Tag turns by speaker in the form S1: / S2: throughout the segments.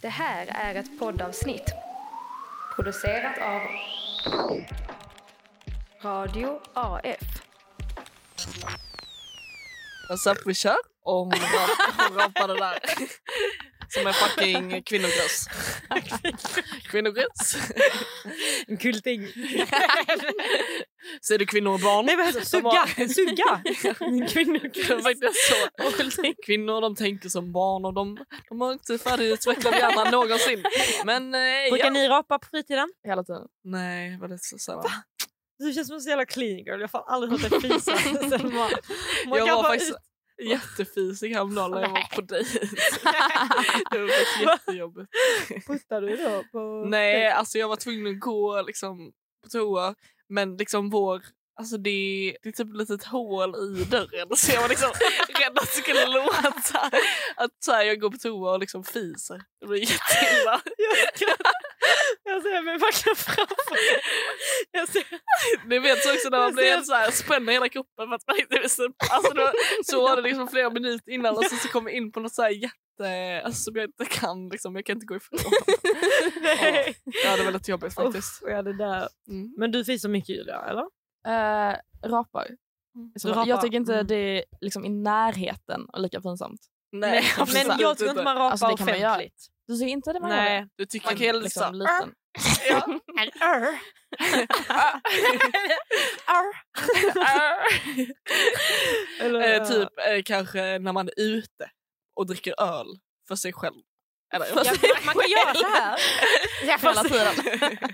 S1: Det här är ett poddavsnitt producerat av Radio AF.
S2: Alltså vi kör hon, rap, hon rapade där. Som en fucking kvinnogräs. Kvinnogräs.
S3: En kul ting.
S2: Ser du kvinnor och barn?
S3: Nej vad heter det?
S2: Som
S3: Sugga!
S2: har- så. Kvinnor de tänker som barn och de, de har inte färdigutvecklade hjärnan någonsin. Men eh,
S3: Brukar
S2: ja.
S3: ni rapa på fritiden?
S4: Hela tiden.
S2: Nej, väldigt så sällan.
S3: Du känns som en så jävla clean girl. Jag har aldrig hört dig fisa. Man, man
S2: Jag
S3: kan
S2: var faktiskt
S3: ut-
S2: jättefisig häromdagen när jag var på dejt. Det var faktiskt jättejobbigt.
S3: Puttar du då? På
S2: Nej, alltså jag var tvungen att gå liksom, på toa. Men liksom vår... Alltså det, det är typ ett litet hål i dörren så jag var liksom rädd att det skulle låta att så här, jag går på toa och liksom fiser. Det blir jätteilla.
S3: Jag ser mig verkligen framför mig. Jag ser.
S2: Ni vet så också när man blir så här, spänner hela kroppen för att man inte visste. Alltså var, så var det liksom flera minuter innan och så, så kom jag in på något så här jätte... Alltså som jag inte kan liksom, jag kan inte gå ifrån.
S3: Nej.
S2: Ja, det var lite jobbigt faktiskt.
S3: Uff, ja, det där.
S2: Mm.
S3: Men du fiser mycket Julia, eller?
S4: Uh, rapar. Så
S3: Du rapar.
S4: Jag tycker inte
S3: Mm.
S4: det är liksom i närheten och lika pinsamt.
S2: Nej,
S4: absolut
S3: Men jag tror inte man rapar
S4: Alltså, det kan man göra.
S3: offentligt.
S4: Du tycker inte det man gör
S3: Nej.
S4: det?
S2: Du tycker
S4: Man kan
S2: liksom...
S4: liksom liten.
S2: Ja.
S3: En ör. Eller,
S2: eh, typ eh, kanske när man är ute och dricker öl för sig själv. Eller,
S4: För
S3: Ja,
S4: sig
S3: man kan göra så här.
S4: Hela tiden.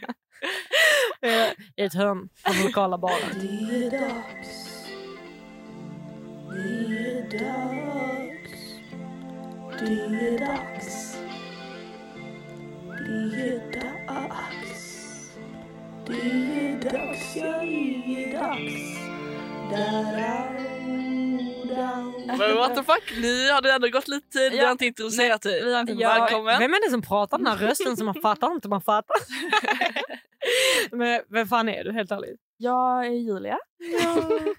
S3: Eh, I ett hörn på den lokala baren.
S5: Det är dags. Det är dags. Det är dags. Det är dags. Det är dags, ja det är dags.
S2: Men what the fuck, ni hade ändå gått lite tid, vi
S4: Ja.
S2: har inte introducerat dig.
S4: vi har inte-
S3: Ja,
S2: Välkommen.
S3: Vem är det som pratar den här rösten som man fattar inte man fattar? Men vem fan är du helt ärligt?
S4: Jag är Julia.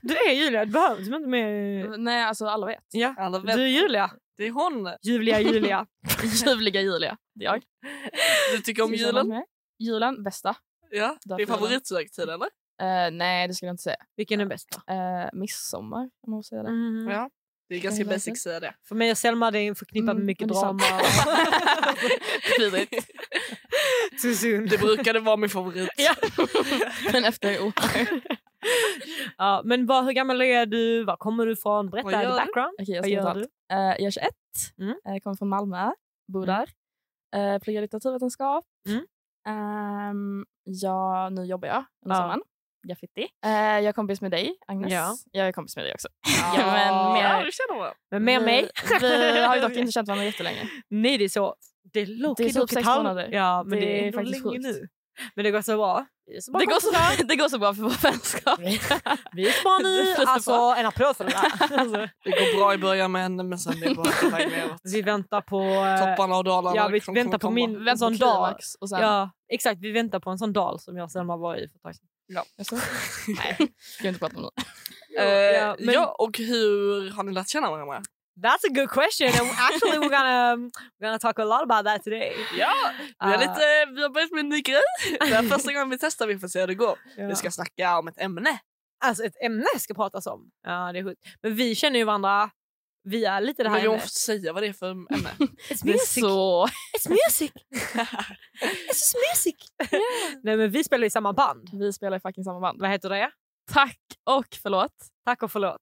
S3: Du är Julia, du behöver inte mer...
S4: Nej, alltså alla vet.
S3: Ja,
S2: Alla vet,
S3: du är Julia.
S2: det är hon.
S3: Julia, Julia.
S4: Ljuvliga Julia. Det är jag.
S2: Du tycker om julen?
S4: Julen, bästa.
S2: Ja,
S4: Därför
S2: din favoritsöktid eller?
S4: Eh, nej, det skulle jag inte säga.
S3: Vilken är bäst då?
S4: Uh, midsommar, om man får säga det.
S3: Mm.
S2: Ja. Det är ganska
S4: Jag vet
S2: basic att säga det.
S3: För mig och Selma det är förknippat med
S4: Mm,
S3: mycket
S4: det är
S3: drama.
S4: Vidrigt.
S2: Det brukade vara min favorit.
S3: Ja.
S4: Men efter oh.
S3: ja, men vad, hur gammal är du? Var kommer du ifrån? Berätta din background.
S4: Okej, jag
S3: Vad gör du?
S4: Eh, jag är 21,
S3: Mm.
S4: Eh, jag kommer från Malmö, bor
S3: Mm.
S4: där. Uh, pluggar litteraturvetenskap.
S3: Mm.
S4: Ehm, ja, nu jobbar jag under
S3: Ja.
S4: sommaren. Graffiti. Uh, jag är kompis med dig, Agnes.
S3: Ja.
S4: Jag är kompis med dig också.
S2: Ja,
S4: men mer-
S2: ja, det.
S3: Men med
S4: vi,
S3: mig?
S4: Vi har ju dock inte känt varandra jättelänge.
S3: Nej, det är så. Det är, low
S4: Det är typ sex månader.
S3: Ja, men
S4: Det
S3: det,
S4: är faktiskt
S3: länge
S4: sjukt.
S3: nu. Men det går så bra. Vi är så bra
S4: Det går, så, det går så bra för vår vänskap.
S3: Vi är så bra nu.
S4: Det
S3: Alltså, en applåd för det där. Alltså,
S2: Det går bra i början men, men sen det är bara
S3: vi väntar på... eh,
S2: Topparna och dalarna.
S3: ja, vi
S2: som
S3: väntar på min-
S4: Vänta
S3: sån
S4: och sen...
S3: Ja, exakt. Vi väntar på en sån dal som jag Selma var i för ett tag sedan.
S4: Jaså? Nej, ska jag inte prata om nu.
S2: Eh,
S3: Ja, men-
S2: Ja, och hur har ni lärt känna varandra?
S3: That's a good question and actually we're gonna, we're gonna talk a lot about that today.
S2: Ja, vi har,
S3: Ah.
S2: lite, vi har börjat med en ny grej. Det är första gången vi testar, vi får se hur det går.
S3: Ja.
S2: Vi ska snacka om ett ämne.
S3: Alltså ett ämne ska pratas om. Ja, det är sjukt. Men vi känner ju varandra via lite det här
S2: Men vi
S3: ämnet.
S2: måste säga vad det är för ämne.
S3: It's
S4: Det är
S3: music.
S4: så...
S3: It's music. It's just music. Nej men vi spelar i samma band.
S4: Vi spelar i fucking samma band.
S3: Vad heter det?
S4: Tack och förlåt.
S3: Tack och förlåt.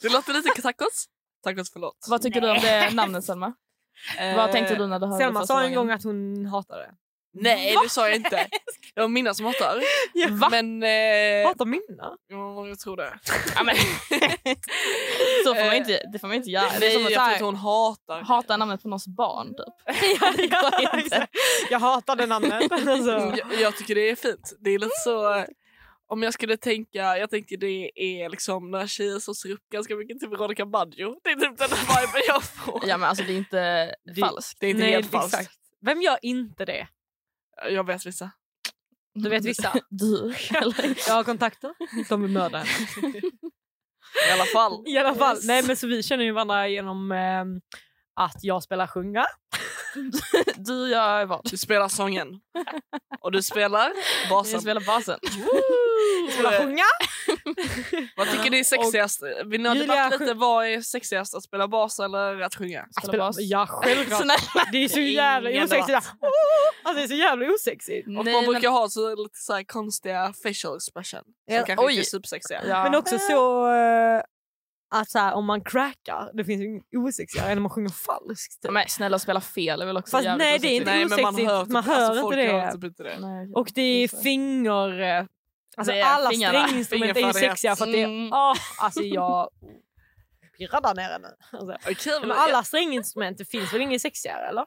S2: Det låter lite tacos. Tacos förlåt.
S4: Vad tycker du om det namnet Selma? Vad tänkte du när du hörde
S3: Selma sa en
S4: gången?
S3: gång att hon hatade det.
S2: Nej, det sa jag inte. Det var Minna som hatar.
S3: Va?
S2: Men... Eh,
S3: Hatar Minna?
S2: ja, jag tror det.
S4: Ja, men. så får man inte, det får man inte göra. Det är som
S2: Nej,
S4: att
S2: jag tror att hon hatar.
S4: hata namnet på någons barn. Typ.
S3: ja,
S4: går inte.
S3: Jag hatar det namnet. Alltså.
S2: Jag, jag tycker det är fint. Det är lite så... eh, Om jag skulle tänka, jag tänker det är liksom några tjejer som ser upp ganska mycket till Veronica Maggio. Det är typ den viben jag får.
S4: Ja men alltså det är inte
S3: Det-
S4: falskt.
S2: Det är inte
S3: Nej,
S2: helt falskt.
S3: exakt. Vem gör inte det?
S2: Jag vet vissa.
S3: Du vet vissa.
S4: Du?
S3: Jag har kontakter. De vill mörda henne.
S2: I alla fall.
S3: I alla fall.
S4: Yes.
S3: Nej men så vi känner ju varandra genom ehm, att jag spelar sjunga.
S4: Du gör vad?
S2: Du spelar sången. Och du spelar basen.
S4: Jag spelar basen.
S3: Ska jag sjunga?
S2: Vad tycker ni är sexigast? Vill ni ha
S3: Julia
S2: debatt lite? Vad är sexigast? Att spela bas eller att sjunga?
S4: Spela bas.
S3: Ja, självklart. Det är så jävla osexigt. Alltså, det är så jävla osexigt.
S2: Och
S4: Nej,
S2: man
S4: men-
S2: brukar ha så lite så här konstiga facial expression. Som
S3: Ja,
S2: kanske
S4: oj.
S2: inte är supersexiga.
S4: Ja.
S3: Men också så eh, att så här, om man crackar, det finns ju osexigare än när man sjunger falskt.
S4: Men snälla spela fel är väl också
S3: Fast
S4: jävligt
S3: nej, det är inte
S2: Nej, men man
S3: osexigt.
S2: hör,
S3: Man
S2: typ,
S3: hör
S2: alltså,
S3: inte det.
S2: Hör typ inte det.
S4: Nej,
S3: Och det är
S4: så.
S3: Alltså
S4: Det är
S3: alla
S4: fingrarna.
S3: stränginstrument är ju sexiga för att det är...
S4: Mm.
S3: åh, alltså jag pirrar där nere nu. Alltså. Men alla stränginstrument, det finns väl inget sexigare eller?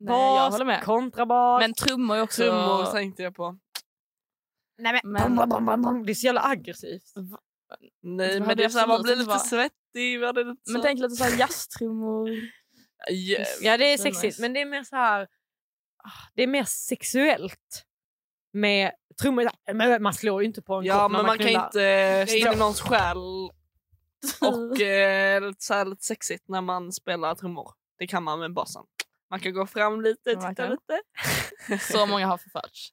S4: Nej, jag
S3: Bas,
S4: håller med.
S3: kontrabas.
S4: Men trummor är också...
S2: Trummor tänkte jag på.
S3: Nej, men,
S4: Men-
S3: bam, bam, bam. Det är så jävla aggressivt.
S2: Nej,
S4: Det
S2: men det är så här, man blir lite svettig. Är lite
S4: Men
S2: så...
S4: tänk lite såhär jazztrummor.
S2: Yeah.
S3: Ja det är sexigt
S4: nice.
S3: men det är mer så här. ah, Det är mer sexuellt. Med trummor. Men Man slår ju inte på en
S2: Ja,
S3: kopp
S2: men man kan
S3: knullar.
S2: inte slå in i någons själ och eh, lite, så här, lite sexigt när man spelar trummor. Det kan man med basen. Man kan gå fram lite, titta lite.
S4: Så många har förförts.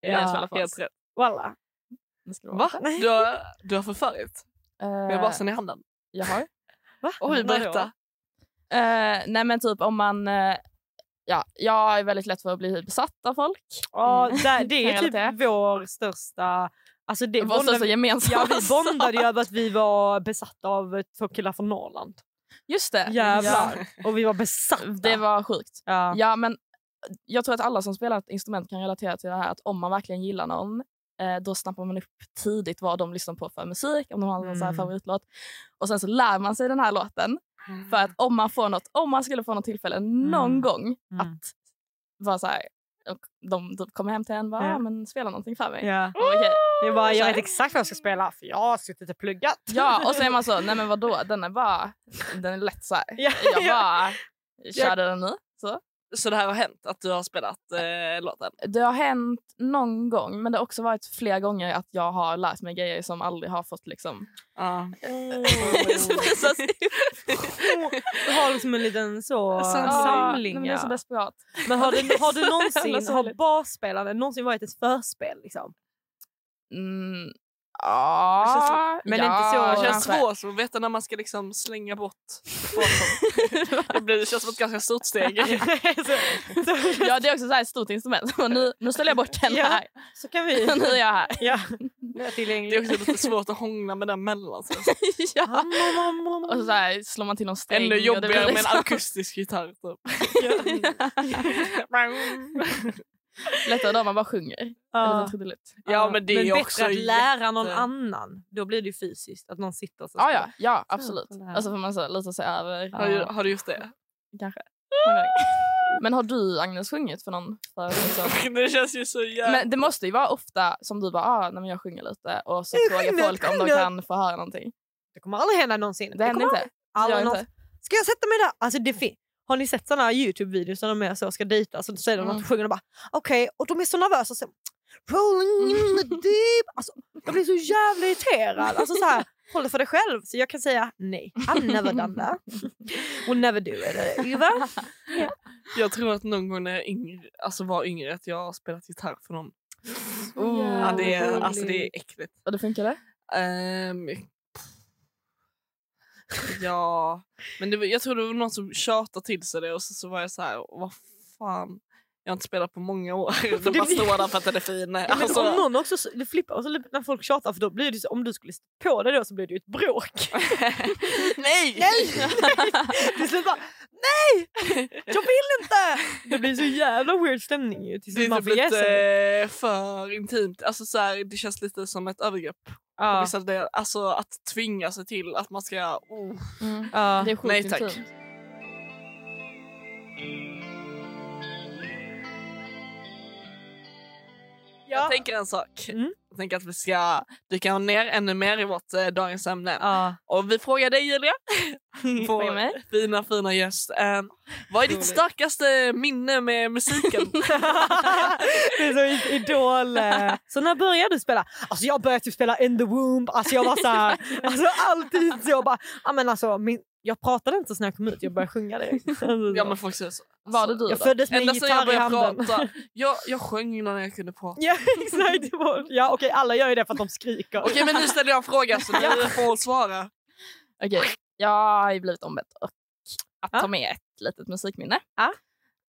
S3: Ja.
S2: Helt rätt.
S3: Walla.
S2: Va? Du har, du har förfarit med
S4: Eh,
S2: basen i handen?
S4: Jag har.
S3: Va?
S2: Oj, berätta.
S4: Eh, nej men typ om man... eh, ja, jag är väldigt lätt för att bli besatt av folk.
S3: Ja,
S4: Mm.
S3: där, det är typ vår största... Alltså det,
S4: Vår största gemensamma.
S3: Ja, vi bondade ju över att vi var besatta av två killar från Norrland.
S4: Just det.
S3: Jävlar. Och vi var besatta.
S4: Ja, det var sjukt.
S3: Ja.
S4: Ja, men jag tror att alla som spelar ett instrument kan relatera till det här att om man verkligen gillar någon då snappar man upp tidigt vad de lyssnar på för musik, om de har någon så här
S3: Mm.
S4: favoritlåt. Och sen så lär man sig den här låten. För att om man, får något, om man skulle få något tillfälle någon
S3: Mm.
S4: gång
S3: Mm.
S4: att vara så här, och de typ kommer hem till en och bara,
S3: Ja.
S4: "Ah, men spela någonting för mig.
S3: Ja.
S4: Och okej.
S3: Jag, bara, jag vet exakt vad jag ska spela för jag har suttit och pluggat.
S4: Ja, och så är man så, nej men vadå, den är bara, den är lätt så här.
S3: Ja,
S4: Jag
S3: ja.
S4: bara körde den nu. Så.
S2: Så det här har hänt att du har spelat eh, låten?
S4: Det har hänt någon gång, men det har också varit flera gånger att jag har lärt mig grejer som aldrig har fått liksom... Visas upp.
S3: Du har liksom en liten så
S2: Samling.
S4: Ja, men det är så desperat.
S3: Men har du, har du någonsin, har basspelande någonsin varit ett förspel? Liksom?
S4: Mm, ja,
S3: men
S4: ja,
S3: inte så-
S2: Det känns
S4: kanske.
S2: svårt att veta när man ska liksom slänga bort det, blir, det känns som ett ganska stort steg.
S4: Ja, det är också så ett stort instrument. Nu, nu ställer jag bort den
S3: Ja.
S4: här.
S3: så kan vi...
S4: Nu är jag här.
S3: Ja, nu är jag
S2: Det är också lite svårt att hångla med den mellan. Så.
S4: ja. Och så, så här, slår man till någon sträng.
S2: Ännu jobbigare
S4: blir
S2: med en
S4: liksom-
S2: akustisk gitarr. Typ.
S4: Lättare då om man bara sjunger. Eller
S3: Ja.
S2: Ja, men det är
S3: men
S2: ju
S3: bättre
S2: också
S3: att lära någon
S2: jätte-
S3: annan. Då blir det ju fysiskt. Att någon sitter och så
S4: Ja, ja, ja absolut. Alltså får man så, lite se över.
S2: Har, du, har du just det?
S4: Kanske. Men har du Agnes sjungit för någon? För liksom?
S2: Det känns ju så jävla...
S4: Men det måste ju vara ofta som du bara, ah, men jag sjunger lite och så
S3: Jag
S4: frågar folk om de kan få höra någonting.
S3: Det kommer aldrig hända någonsin.
S4: Det händer
S3: kommer
S4: inte.
S3: aldrig
S4: inte.
S3: Ska jag sätta mig där? Alltså det fin- har ni sett såna här Youtube-videos där de är så ska dejta så säger de
S4: Mm.
S3: att de sjunger och bara okej och de är så nervösa så rolling in the deep. Alltså, jag blir så jävla irriterad. Alltså så här, håll det för dig själv. Så jag kan säga nej, I've never done that. Will never do it. Eva?
S2: Jag tror att någon gång när jag yngre, alltså var yngre att jag har spelat gitarr för någon.
S4: Oh.
S2: Ja, det, är, alltså, det är äckligt.
S4: Och det funkade?
S2: Ehm, ja, men det var, jag tror det var någon som tjatade till sig det och så, så var jag så här, vad fan. Jag har inte spelat på många år. Det
S3: det
S2: bara
S3: blir-
S2: står där för att den är fin.
S3: Ja, men
S2: Alltså,
S3: om någon också det flippar och så lite när folk tjatar för då blir det så, om du skulle stå på det då så blir det ju ett bråk.
S2: nej!
S3: Nej! Till slut bara nej! Jag vill inte! Det blir så jävla weird stämning ju.
S2: Det
S3: man
S2: typ
S3: sig.
S2: lite för intimt. Alltså, så här, det känns lite som ett övergrepp. Vissa delar. Alltså att tvinga sig till att man ska... Oh.
S4: Mm.
S3: ja.
S4: Det är sjukt
S2: Nej, tack.
S4: intimt.
S2: Jag tänker en sak.
S3: Mm.
S2: Jag tänker att vi ska dyka ner ännu mer i vårt eh, dagens ämne.
S3: Ja.
S2: Och vi frågar dig Julia, vår fina fina gäst. Eh, vad är ditt starkaste minne med musiken?
S3: det är så i- idol. eh. Så när började du spela? Alltså jag började typ spela In the Womb. Alltså jag var så här, alltså alltid så. Bara, ja, men alltså, min, jag pratade inte så när jag kom ut, jag började sjunga direkt. Alltså,
S2: ja men folk säger så.
S4: Var det du
S3: Jag
S4: då?
S3: föddes med en
S2: Ända jag
S3: gitarr i handen.
S2: prata. Jag, jag sjöng innan jag kunde prata.
S3: Ja exakt. Det var- Ja okej alla gör ju det för att de skriker.
S2: Okej men nu ställer jag en fråga så du får svara.
S4: Okej, jag har ju blivit ombedd och att
S3: Ja.
S4: ta med ett litet musikminne.
S3: Ja.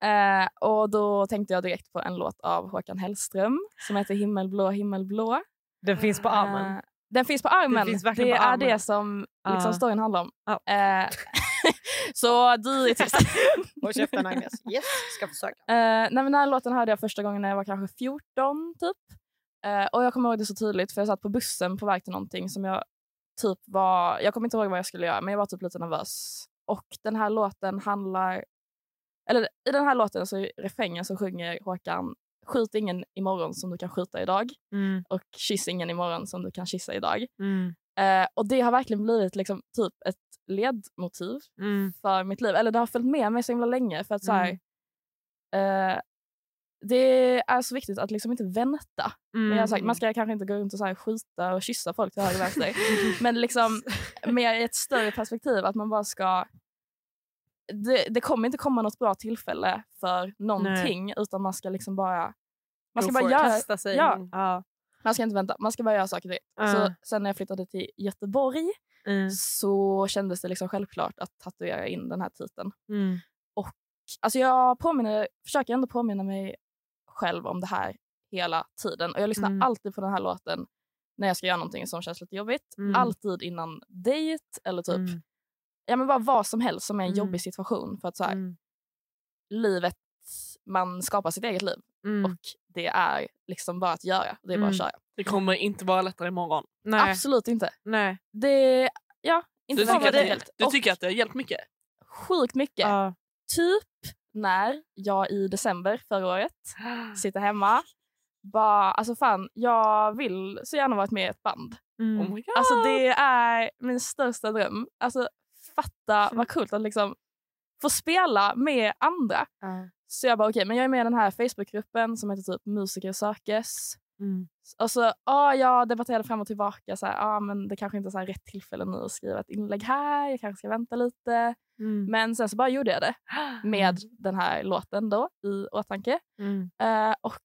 S4: Eh, och då tänkte jag direkt på en låt av Håkan Hellström som heter Himmelblå himmelblå.
S3: Den finns på armen.
S4: Eh, den finns på armen.
S3: finns
S4: det
S3: på
S4: är
S3: armen.
S4: det som liksom storyn handlar om. Så du är tyst.
S3: Håll käften Agnes. Yes, ska försöka.
S4: Eh, nej, men den här låten hörde jag första gången när jag var kanske 14 typ. Och jag kommer ihåg det så tydligt för jag satt på bussen på väg till någonting som jag typ var, jag kommer inte ihåg vad jag skulle göra men jag var typ lite nervös. Och den här låten handlar, eller i den här låten så i refrängen så sjunger Håkan Skjut ingen imorgon som du kan skjuta idag
S3: Mm,
S4: och kyss ingen imorgon som du kan kyssa idag.
S3: mm,
S4: Eh, och det har verkligen blivit liksom typ ett ledmotiv
S3: mm,
S4: för mitt liv. Eller det har följt med mig så himla länge. För att så här,
S3: Mm.
S4: eh, det är så viktigt att liksom inte vänta. Men jag sagt, man ska kanske inte gå runt och så här skjuta och kyssa folk till höger och vänster. Men liksom med ett större perspektiv att man bara ska... Det, det kommer inte komma något bra tillfälle för någonting utan man ska liksom bara... Man ska bara göra...
S3: Sig.
S4: Ja.
S3: Ja.
S4: Man ska inte vänta, man ska bara göra saker direkt.
S3: Ja.
S4: Så sen när jag flyttade till Göteborg
S3: Mm,
S4: så kändes det liksom självklart att tatuera in den här titeln.
S3: mm,
S4: Alltså jag påminner, försöker ändå påminna mig själv om det här hela tiden. Och jag lyssnar
S3: Mm.
S4: alltid på den här låten när jag ska göra någonting som känns lite jobbigt.
S3: Mm.
S4: Alltid innan dejt eller typ
S3: mm,
S4: ja, men bara vad som helst som är en
S3: Mm.
S4: jobbig situation. För att så här,
S3: mm,
S4: livet, man skapar sitt eget liv
S3: mm.
S4: och det är liksom bara att göra. Det är bara att
S3: Mm.
S4: köra.
S2: Det kommer inte vara lättare imorgon.
S3: Nej.
S4: Absolut inte.
S3: Nej.
S4: Det, ja, inte
S2: Du tycker,
S4: det helt.
S2: du
S4: Och
S2: tycker att det har hjälpt mycket?
S4: sjukt mycket.
S3: Ja.
S4: Typ när jag i december förra året sitter hemma. Bara, alltså fan, jag vill så gärna varit med i ett band.
S3: Mm.
S2: Oh my God.
S4: Alltså det är min största dröm. Alltså fatta vad coolt att liksom få spela med andra.
S3: Ja.
S4: Så jag bara okej, men jag är med i den här Facebookgruppen som heter typ Musiker sökes.
S3: Mm.
S4: Och så ah, jag debatterade fram och tillbaka så här, ah, men det kanske inte är så rätt tillfälle nu att skriva ett inlägg här. Jag kanske ska vänta lite.
S3: Mm.
S4: Men sen så bara gjorde jag det med den här låten då i åtanke.
S3: Mm.
S4: Eh, och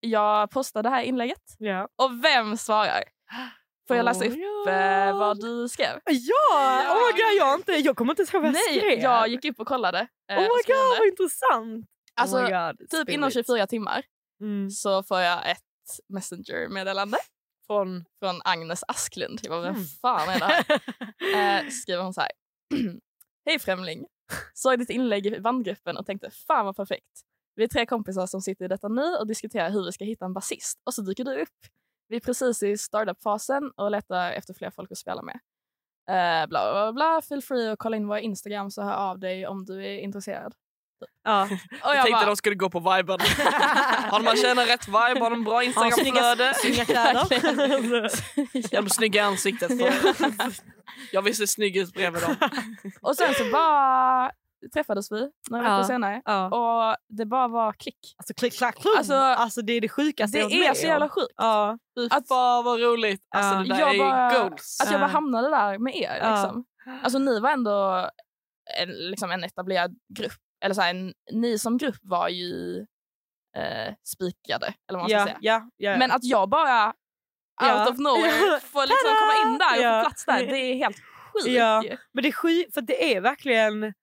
S4: jag postade det här inlägget.
S3: Ja.
S4: Och vem svarar? Får jag läsa
S2: Oh
S4: upp eh,
S2: God.
S4: vad du skrev?
S3: Ja! Oh my god, jag, inte, jag kommer inte ihåg vad jag
S4: Nej,
S3: skrev.
S4: jag gick upp och kollade.
S3: oh my god, vad intressant!
S4: Alltså,
S3: oh god,
S4: typ
S3: spill
S4: inom
S3: it.
S4: 24 timmar
S3: Mm.
S4: så får jag ett Messenger-meddelande
S3: Från...
S4: från Agnes Asklund. Jag bara, vem
S3: Mm.
S4: fan är det här? eh, skriver hon så här. Hej främling! Såg ditt inlägg i bandgruppen och tänkte fan vad perfekt. Vi är tre kompisar som sitter i detta nu och diskuterar hur vi ska hitta en basist. Och så dyker du upp. Vi är precis i startup-fasen och letar efter fler folk att spela med. Eh, bla, bla, bla. Feel free att kolla in vår Instagram så hör av dig om du är intresserad.
S3: ja.
S4: Och
S2: Jag
S4: jag
S2: tänkte
S4: bara,
S2: de skulle gå på viben. Har man känner rätt vibe, har de bra Instagramflöde,
S3: Snygga kläder.
S2: är de snygga ansiktet. För... Jag vill se snygg ut bredvid dem.
S4: och sen så bara träffades vi några
S3: Ja.
S4: veckor senare
S3: ja.
S4: och det bara var klick.
S3: Alltså klick klack klum.
S4: Alltså,
S3: Alltså, det är det sjukaste
S4: Det
S3: jag varit
S4: är så jävla sjukt.
S3: Ja.
S4: Att-
S2: fan vad roligt. Alltså det där
S4: Jag
S2: är
S4: bara-
S2: goals.
S4: Att jag bara hamnade där med er.
S3: Ja.
S4: Liksom. Alltså ni var ändå en, liksom en etablerad grupp. Eller så här, en, ni som grupp var ju eh, spikade. Eller vad man ska säga.
S3: ja, ja.
S4: Men att jag bara out of nowhere får liksom komma in där och få plats där. Det är helt sjukt
S3: Ja. Men det är sjukt, för det är verkligen...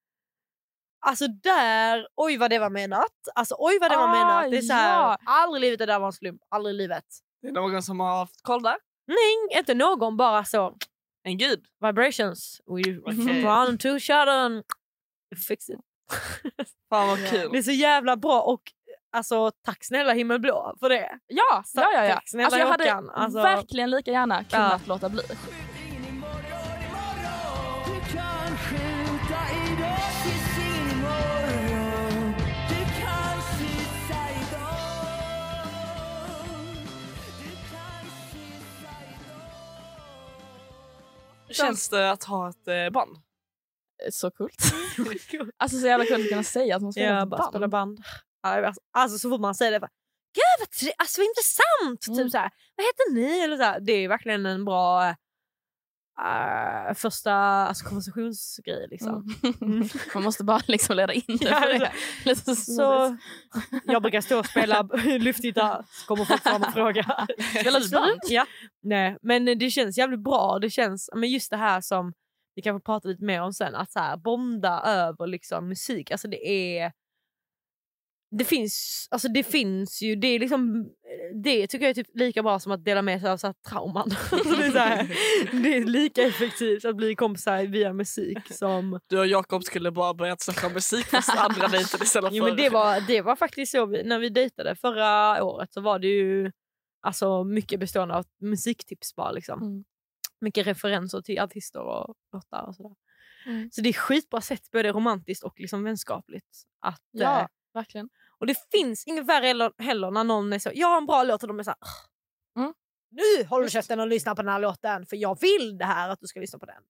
S3: Alltså där, oj vad det var menat. Alltså oj vad det var
S4: Ah,
S3: menat. Det är så här,
S4: ja.
S3: aldrig i livet det där var en slump. Aldrig i livet.
S2: Det är någon som har haft koll där.
S3: Nej, inte någon. Bara så.
S2: En gud.
S3: Vibrations. We one, two, shot on. Fix it.
S2: Fan vad
S3: Det
S2: kul.
S3: är så jävla bra och alltså tack snälla himmelblå för det.
S4: Ja,
S3: Så-
S4: ja, ja, ja.
S3: tack snälla
S4: Alltså, jag hade
S3: Håkan. Alltså-
S4: verkligen lika gärna kunnat
S3: Ja.
S4: låta bli.
S2: Hur känns det att ha ett eh, band?
S4: Så coolt. alltså så jävla coolt att kunna säga att man spelar
S3: Ja,
S4: ett band.
S3: spela band. Alltså, så fort man säger det, bara, gud vad, alltså, vad intressant!
S4: Mm.
S3: Typ så här, vad heter ni? Eller så här, det är verkligen en bra... eh, första alltså, konversationsgrej. Liksom. Mm.
S4: Man måste bara liksom leda in det.
S3: Ja,
S4: för det. Lite så,
S3: jag brukar stå och spela luftgitarr, så kommer folk fram och frågar.
S4: Spelar du band?
S3: Ja. Nej, men det känns jävligt bra. Det känns men just det här som vi kanske pratar lite mer om sen, att så här, bonda över liksom, musik. Alltså det är... Det finns, alltså det finns ju, det är liksom, det tycker jag är typ lika bra som att dela med sig av så här, trauman. Alltså det, är så här, det är lika effektivt att bli kompisar via musik som...
S2: Du och Jakob skulle bara börjat snacka om musik fast andra dejten istället
S3: Jo,
S2: för...
S3: men det, var, det var faktiskt så vi, när vi dejtade förra året så var det ju alltså, mycket bestående av musiktips bara. Liksom.
S4: Mm.
S3: Mycket referenser till artister och låtar och sådär.
S4: Mm.
S3: Så det är skitbra sätt både romantiskt och liksom vänskapligt. Att,
S4: Ja,
S3: eh,
S4: verkligen.
S3: Och det finns inget värre heller, heller när någon är så, jag har en bra låt och de är så här, "Ugh,
S4: Mm.
S3: nu håller du käften och lyssnar på den här låten för jag vill det här att du ska lyssna på den.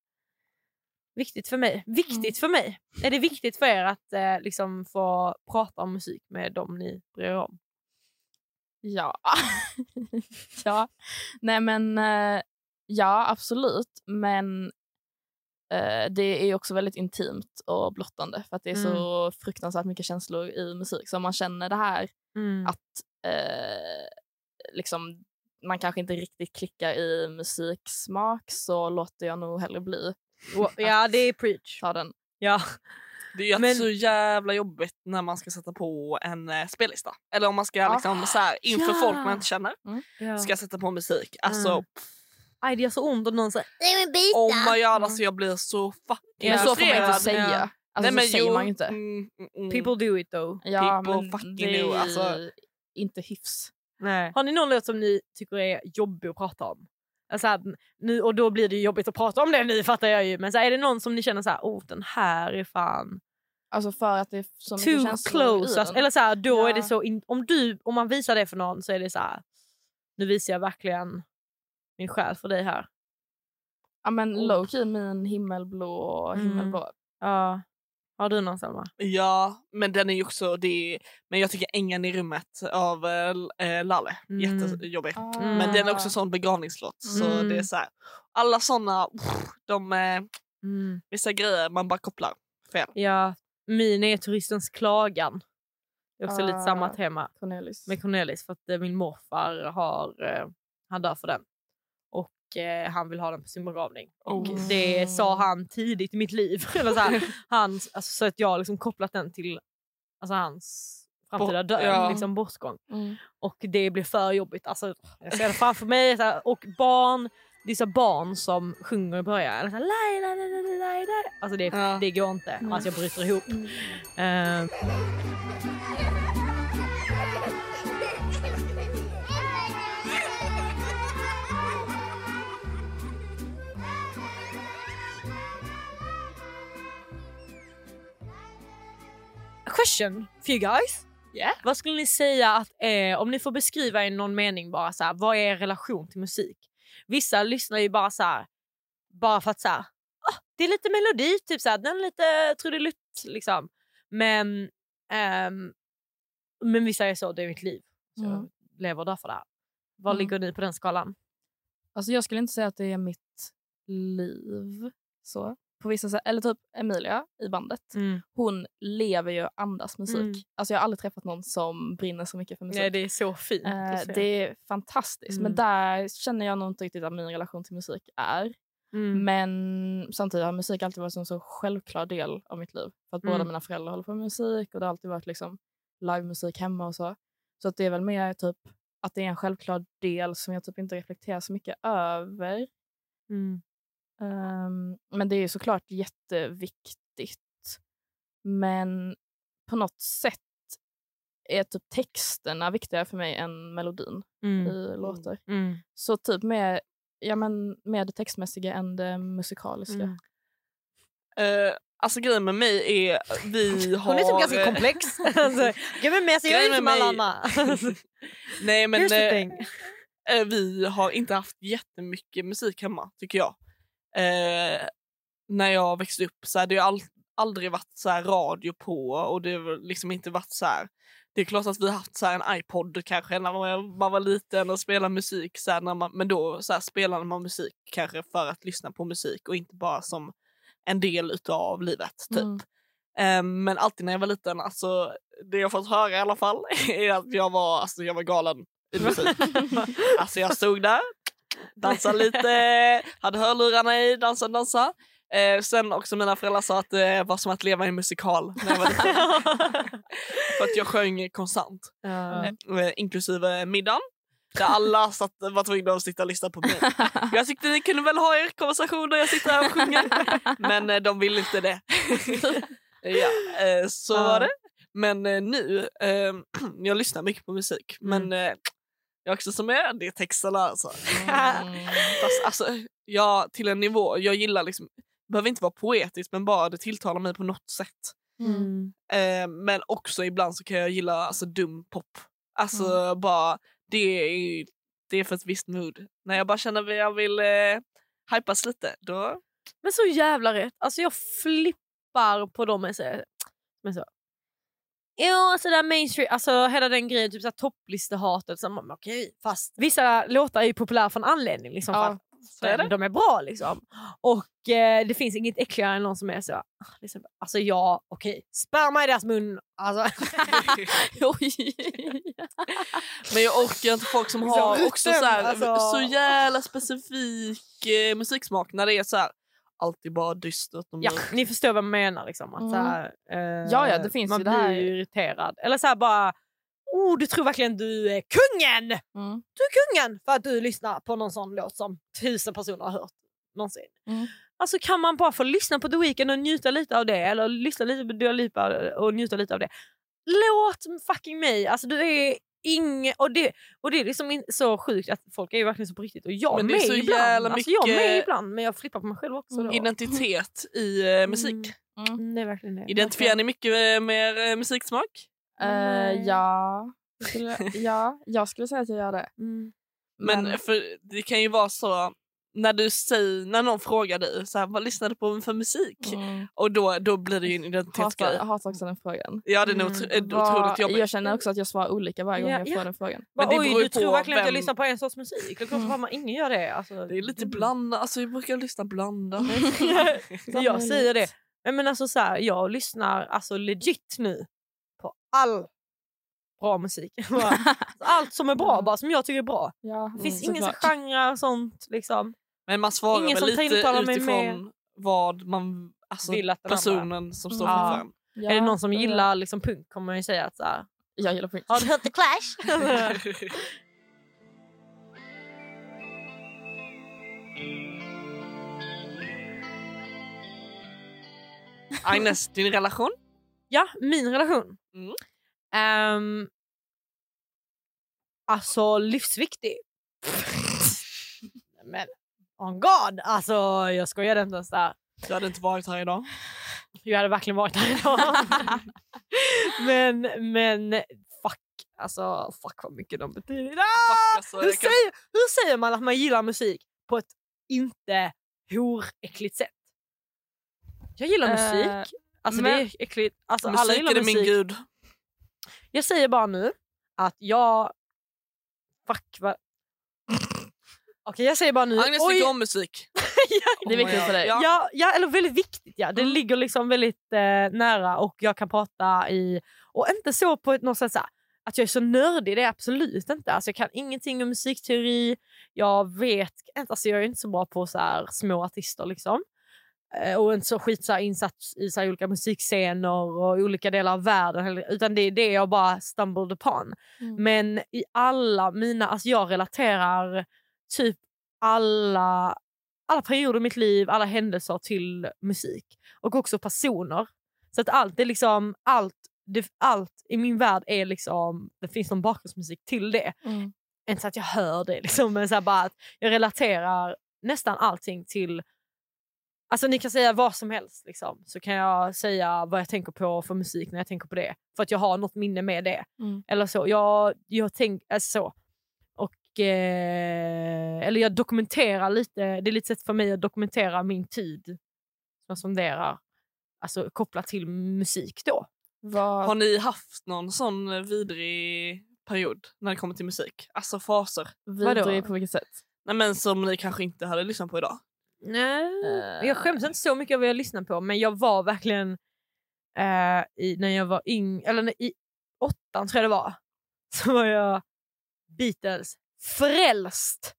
S3: Viktigt för mig. Viktigt
S4: Mm.
S3: för mig. Är det viktigt för er att eh, liksom få prata om musik med dem ni bryr er om?
S4: Ja. ja. Nej men eh, ja absolut. Men det är också väldigt intimt och blottande för att det är så fruktansvärt mycket känslor i musik. Så om man känner det här att eh, liksom, man kanske inte riktigt klickar i musiksmak så låter jag nog hellre bli.
S3: Ja, det är preach.
S4: Ta den.
S3: Ja.
S2: Det är
S3: Men-
S2: så jävla jobbigt när man ska sätta på en eh, spellista. Eller om man ska liksom, så här, inför
S3: Ja.
S2: folk man inte känner
S3: ja.
S2: ska sätta på musik. Alltså
S3: Mm. Aj, det gör så ont om någon säger
S2: oh my god, alltså jag blir så fucking
S4: Men så får man inte säga.
S3: Ja.
S4: Alltså,
S2: Nej,
S4: så säger
S2: jo,
S4: man inte.
S2: Mm, mm, mm.
S3: People do it though.
S4: Ja,
S2: people
S4: men
S2: fucking
S4: är ju
S2: alltså.
S4: inte hyfs.
S3: Nej. Har ni någon låt som ni tycker är jobbig att prata om? Alltså, nu, och då blir det ju jobbigt att prata om det nu fattar jag ju. Men så här, är det någon som ni känner så här, oh den här är fan
S4: Alltså för att det är så mycket
S3: too
S4: känslor
S3: close. Alltså, eller så här, då är
S4: Ja.
S3: det så, in, om, du, om man visar det för någon så är det så här, nu visar jag verkligen min själ för dig här.
S4: Ja men
S3: Oh.
S4: low key min himmelblå
S3: Mm.
S4: himmelblå.
S3: Ja. Har du någon Selma?
S2: Ja, men den är ju också... Det är, men jag tycker Ängen i rummet av äh, Lalle.
S3: Mm.
S2: Jättejobbig.
S3: Mm.
S2: Men den är också sån begravningslåt. Så
S3: Mm.
S2: det är så här, alla såna, de, eh,
S3: Mm.
S2: vissa grejer man bara kopplar fel.
S3: Ja, min är Turistens klagan. Det är också lite samma
S4: Ah.
S3: tema.
S4: Cornelis.
S3: med Cornelis för att min morfar har, han dör för den. Och eh, han vill ha den på sin begravning. Och
S2: Oh.
S3: det sa han tidigt i mitt liv. Eller så, här, han, alltså, så att jag har liksom kopplat den till alltså, hans framtida död,
S2: ja.
S3: liksom bortgång.
S4: Mm.
S3: Och det blir för jobbigt. Alltså, jag ser det framför mig. Här, och barn, det är så barn som sjunger i början. Så här, "Lai, lai, lai, lai, lai, lai." Alltså det,
S2: Ja.
S3: det går inte. Alltså jag bryter ihop. Eh, A question for you guys.
S2: Yeah.
S3: Vad skulle ni säga att är, om ni får beskriva i någon mening bara så här, vad är er relation till musik? Vissa lyssnar ju bara så här, bara för att så här, ah, det är lite melodi, typ så här, den är lite trudelutt liksom. Men, ehm, men vissa är så, det är mitt liv. Så
S4: Mm.
S3: jag lever därför det här. Var
S4: Mm.
S3: ligger ni på den skalan?
S4: Alltså jag skulle inte säga att det är mitt liv. Så. På vissa sätt, eller typ Emilia i bandet. Hon lever ju och andas musik.
S3: Mm.
S4: Alltså jag har aldrig träffat någon som brinner så mycket för musik.
S3: Nej, det är så fint.
S4: Eh, det är fantastiskt.
S3: Mm.
S4: Men där känner jag nog inte riktigt att min relation till musik är.
S3: Mm.
S4: Men samtidigt har musik alltid varit en så självklar del av mitt liv. För att båda
S3: Mm.
S4: mina föräldrar håller på med musik och det har alltid varit liksom livemusik hemma och så. Så att det är väl mer typ att det är en självklar del som jag typ inte reflekterar så mycket över.
S3: Mm.
S4: Ehm, men det är ju såklart jätteviktigt. Men på något sätt är typ texterna viktigare för mig än melodin
S3: Mm.
S4: i låtar.
S3: Mm.
S4: Så typ mer, ja, men mer det textmässiga än det musikaliska.
S3: Mm.
S2: Eh, alltså grejen med mig är, vi har...
S3: Hon är typ ganska
S2: eh,
S3: komplex. alltså, Gud, men alltså, jag är
S2: Grejen
S3: inte
S2: med
S3: som alla
S2: mig-. Nej men eh, eh, vi har inte haft jättemycket musik hemma tycker jag. Eh, när jag växte upp så hade jag all, aldrig varit så här radio på och det har liksom inte varit så här. Det är klart att vi har haft så här en iPod kanske när man, man var liten och spelade musik. Så här, när man, men då så här, spelade man musik kanske för att lyssna på musik och inte bara som en del utav livet. typ.
S4: Mm.
S2: Eh, men alltid när jag var liten, alltså, det jag fått höra i alla fall är att jag var, alltså, jag var galen i musik. alltså jag stod där, dansade lite, hade hörlurarna i, dansade, dansade. Eh, sen också mina föräldrar sa att det var som att leva i en musikal när jag var. För att jag sjöng konstant,
S3: Ja.
S2: eh, inklusive middagen. Där alla satt, var tvungna att sitta och lyssna på mig. Jag tyckte ni kunde väl ha er konversation när jag sitter här och sjunger. Men eh, de ville inte det. ja, eh, så var det. Men eh, nu, eh, jag lyssnar mycket på musik. Men jag också som är, det texterna alltså.
S4: Mm.
S2: Fast, alltså jag, till en nivå, jag gillar liksom, behöver inte vara poetiskt men bara det tilltalar mig på något sätt.
S3: Mm.
S2: Eh, men också ibland så kan jag gilla alltså, dum pop. Alltså bara, det är, det är för ett visst mood. När jag bara känner att jag vill eh, hypas lite, då...
S3: Men så jävla rätt. Alltså jag flippar på dem. jag säger- Men så. Ja, sådär mainstream, alltså hela den grejen, typ topplistehatet. Så, man, okej, fast vissa låtar är ju populära för en anledning. Liksom, för
S4: Ja,
S3: att
S2: så är det.
S3: de är bra liksom. Och eh, det finns inget äckligare än någon som är så, ah, liksom, alltså ja, okej, sperma i deras mun. Alltså.
S2: Men jag orkar inte folk som
S3: Liksom
S2: har också så, här,
S3: alltså.
S2: så jävla specifik eh, musiksmak när det är så här, alltid bara dystert
S3: Ja, ni förstår vad jag menar. Liksom, att,
S4: Mm.
S3: så här, eh,
S4: Ja, ja, det finns
S3: man
S4: ju det här-
S3: blir ju irriterad. Eller så här bara, oh, du tror verkligen du är kungen!
S4: Mm.
S3: Du är kungen för att du lyssnar på någon sån låt som tusen personer har hört någonsin.
S4: Mm.
S3: Alltså kan man bara få lyssna på The Weeknd och njuta lite av det eller lyssna lite på Dua Lipa och njuta lite av det. Låt fucking mig! Alltså du är ingen... Och det, och det är liksom så sjukt att folk är ju verkligen så på riktigt och jag
S2: Men det
S3: med
S2: är så
S3: ibland.
S2: jävla
S3: Alltså, jag med
S2: mycket-
S3: ibland men jag flippar på mig själv också. Då.
S2: Identitet i eh, musik.
S3: Mm.
S4: Mm.
S3: Mm, det är verkligen det.
S2: Identifierar ni mycket eh, mer eh, musiksmak?
S3: Nej.
S4: ja. Jag skulle, ja, jag skulle säga att jag gör det.
S3: Mm.
S2: Men,
S4: Men-
S2: för det kan ju vara så när du säger, när någon frågar dig så här, vad lyssnar du på för musik?
S4: Mm.
S2: Och då, då blir det ju en identitetsgrej.
S4: jag hatar också den frågan.
S2: Ja den är
S3: Mm.
S2: eh, otroligt jobbig.
S4: Jag känner också att jag svarar olika varje gång
S3: Ja,
S4: jag
S3: ja.
S4: får den frågan.
S3: Men
S2: det
S3: Oj,
S2: beror
S3: du tror verkligen att jag
S2: vem-
S3: lyssnar på en sorts musik? Det är klart
S4: Mm.
S3: att man ingen gör det. Alltså,
S2: Det är lite blandat, alltså jag brukar lyssna blandat.
S3: Så jag säger det. Men alltså så här, jag lyssnar alltså legit nu på all bra musik. Bara, Allt som är bra, bara som jag tycker är bra.
S4: Ja,
S3: Det finns
S4: mm,
S3: ingen så
S4: såklart.
S3: genre och sånt. Liksom.
S2: Men man svarar
S3: Ingen
S2: väl lite utifrån vad man, alltså
S3: Vill att den andra-
S2: personen som står
S3: Ja.
S2: framför.
S4: Ja,
S3: är det någon som gillar liksom, punk kommer man ju säga att så här,
S4: Jag gillar punk.
S3: har du hört The Clash?
S2: Agnes, din relation?
S3: ja, min relation.
S2: Mm.
S3: Ehm, alltså livsviktig. Men on God, alltså jag skojade inte ens där.
S2: Du hade inte varit här idag.
S3: Jag hade verkligen varit där idag. men, men fuck, alltså fuck vad mycket de betyder.
S2: Fuck, alltså,
S3: hur,
S2: kan-
S3: säger, hur säger man att man gillar musik på ett inte horäckligt sätt? Jag gillar musik.
S4: Eh,
S3: Alltså
S4: men-
S3: det är äckligt. Alltså, alla
S2: Musik
S3: gillar
S2: är det
S3: musik.
S2: min gud.
S3: Jag säger bara nu att jag... Fuck vad... Okej jag säger bara nu...
S2: Agnes
S3: oj,
S2: tycker om musik.
S4: Det är viktigt för dig.
S2: Ja.
S3: Ja, ja, eller väldigt viktigt. Ja. Det
S4: Mm.
S3: ligger liksom väldigt eh, nära och jag kan prata i... Och inte så på ett något sätt så här, att jag är så nördig, det är absolut inte. Alltså, jag kan ingenting om musikteori. Jag vet inte, alltså, jag är inte så bra på så här, små artister liksom. Eh, och inte så skit så här, insatt i så här, olika musikscener och olika delar av världen. Utan det är det jag bara stumbled upon.
S4: Mm.
S3: Men i alla mina, alltså jag relaterar typ alla, alla perioder i mitt liv, alla händelser till musik. Och också personer. Så att allt är liksom, allt, det, allt i min värld är liksom, det finns någon bakgrundsmusik till det.
S4: Mm.
S3: Inte så att jag hör det liksom, men så bara att jag relaterar nästan allting till Alltså ni kan säga vad som helst liksom. så kan jag säga vad jag tänker på för musik när jag tänker på det. För att jag har något minne med det.
S4: Mm.
S3: Eller så. Jag, jag tänk, alltså så. Eh, eller jag dokumenterar lite, det är lite sätt för mig att dokumentera min tid. Som jag spenderar alltså, kopplat till musik då.
S4: Vad,
S2: Har ni haft någon sån eh, vidrig period när det kommer till musik? Alltså faser.
S4: Vidrig på vilket sätt?
S2: Nej, men som ni kanske inte hade lyssnat på idag.
S3: Nej,
S4: Eh.
S3: jag skäms inte så mycket över vad jag lyssnar på men jag var verkligen eh, i, när jag var yng, eller när, i åttan tror jag det var, så var jag Beatles frälst.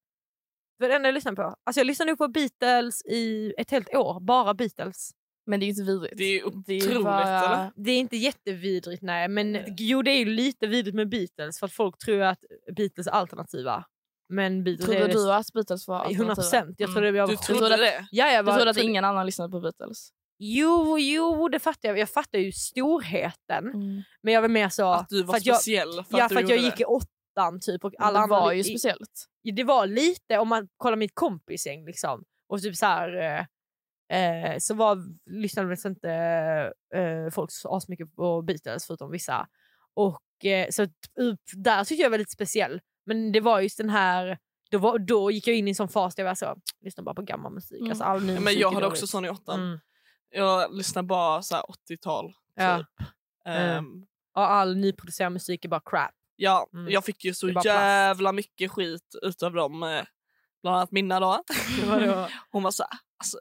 S3: Det var det enda jag lyssnade på. Alltså jag lyssnade på Beatles i ett helt år, bara Beatles.
S4: Men det är ju inte vidrigt.
S2: Det är ju
S4: Det är
S2: otroligt
S4: bara-
S2: eller?
S3: Det är inte jättevidrigt nej, men jo det är ju lite vidrigt med Beatles för att folk tror att Beatles är alternativa. Men Beatles
S4: Trodde
S3: är
S4: du att Beatles var
S3: 100
S4: alternativa?
S3: procent. Jag
S4: Mm.
S3: trodde jag var
S2: Du trodde det?
S3: Ja, jag
S4: Du
S3: var,
S4: trodde att ingen annan lyssnade på Beatles?
S3: Jo, jo, det fattar jag. Jag fattar ju storheten. Men jag var mer så...
S2: Att du var
S3: för att jag,
S2: speciell för
S3: ja,
S2: att du
S3: för att jag gick
S2: det.
S3: i åttan typ och alla
S4: det
S3: andra...
S4: var ju
S3: i-
S4: speciellt.
S3: i- Det var lite, om man kollar mitt kompisgäng liksom. Och typ så här... Eh, eh, så var, lyssnade väl inte eh, folk så asmycket på Beatles förutom vissa. Och eh, så där tyckte jag var lite speciell. Men det var just den här... Då, var, då gick jag in i en sån fas där jag var så, lyssna bara på gammal musik.
S4: Mm.
S3: Alltså, all ny
S2: Ja, men
S3: musik
S2: jag hade också sån i åttan.
S3: Mm.
S2: Jag lyssnar bara så här 80-tal.
S3: Ja.
S2: Typ. Ehm,
S3: Och all nyproducerad musik är bara crap.
S2: Ja,
S3: Mm.
S2: jag fick ju så
S3: Det bara plast.
S2: jävla mycket skit utav dem. eh, Bland annat Minna då.
S3: Vadå?
S2: Hon var så här, alltså,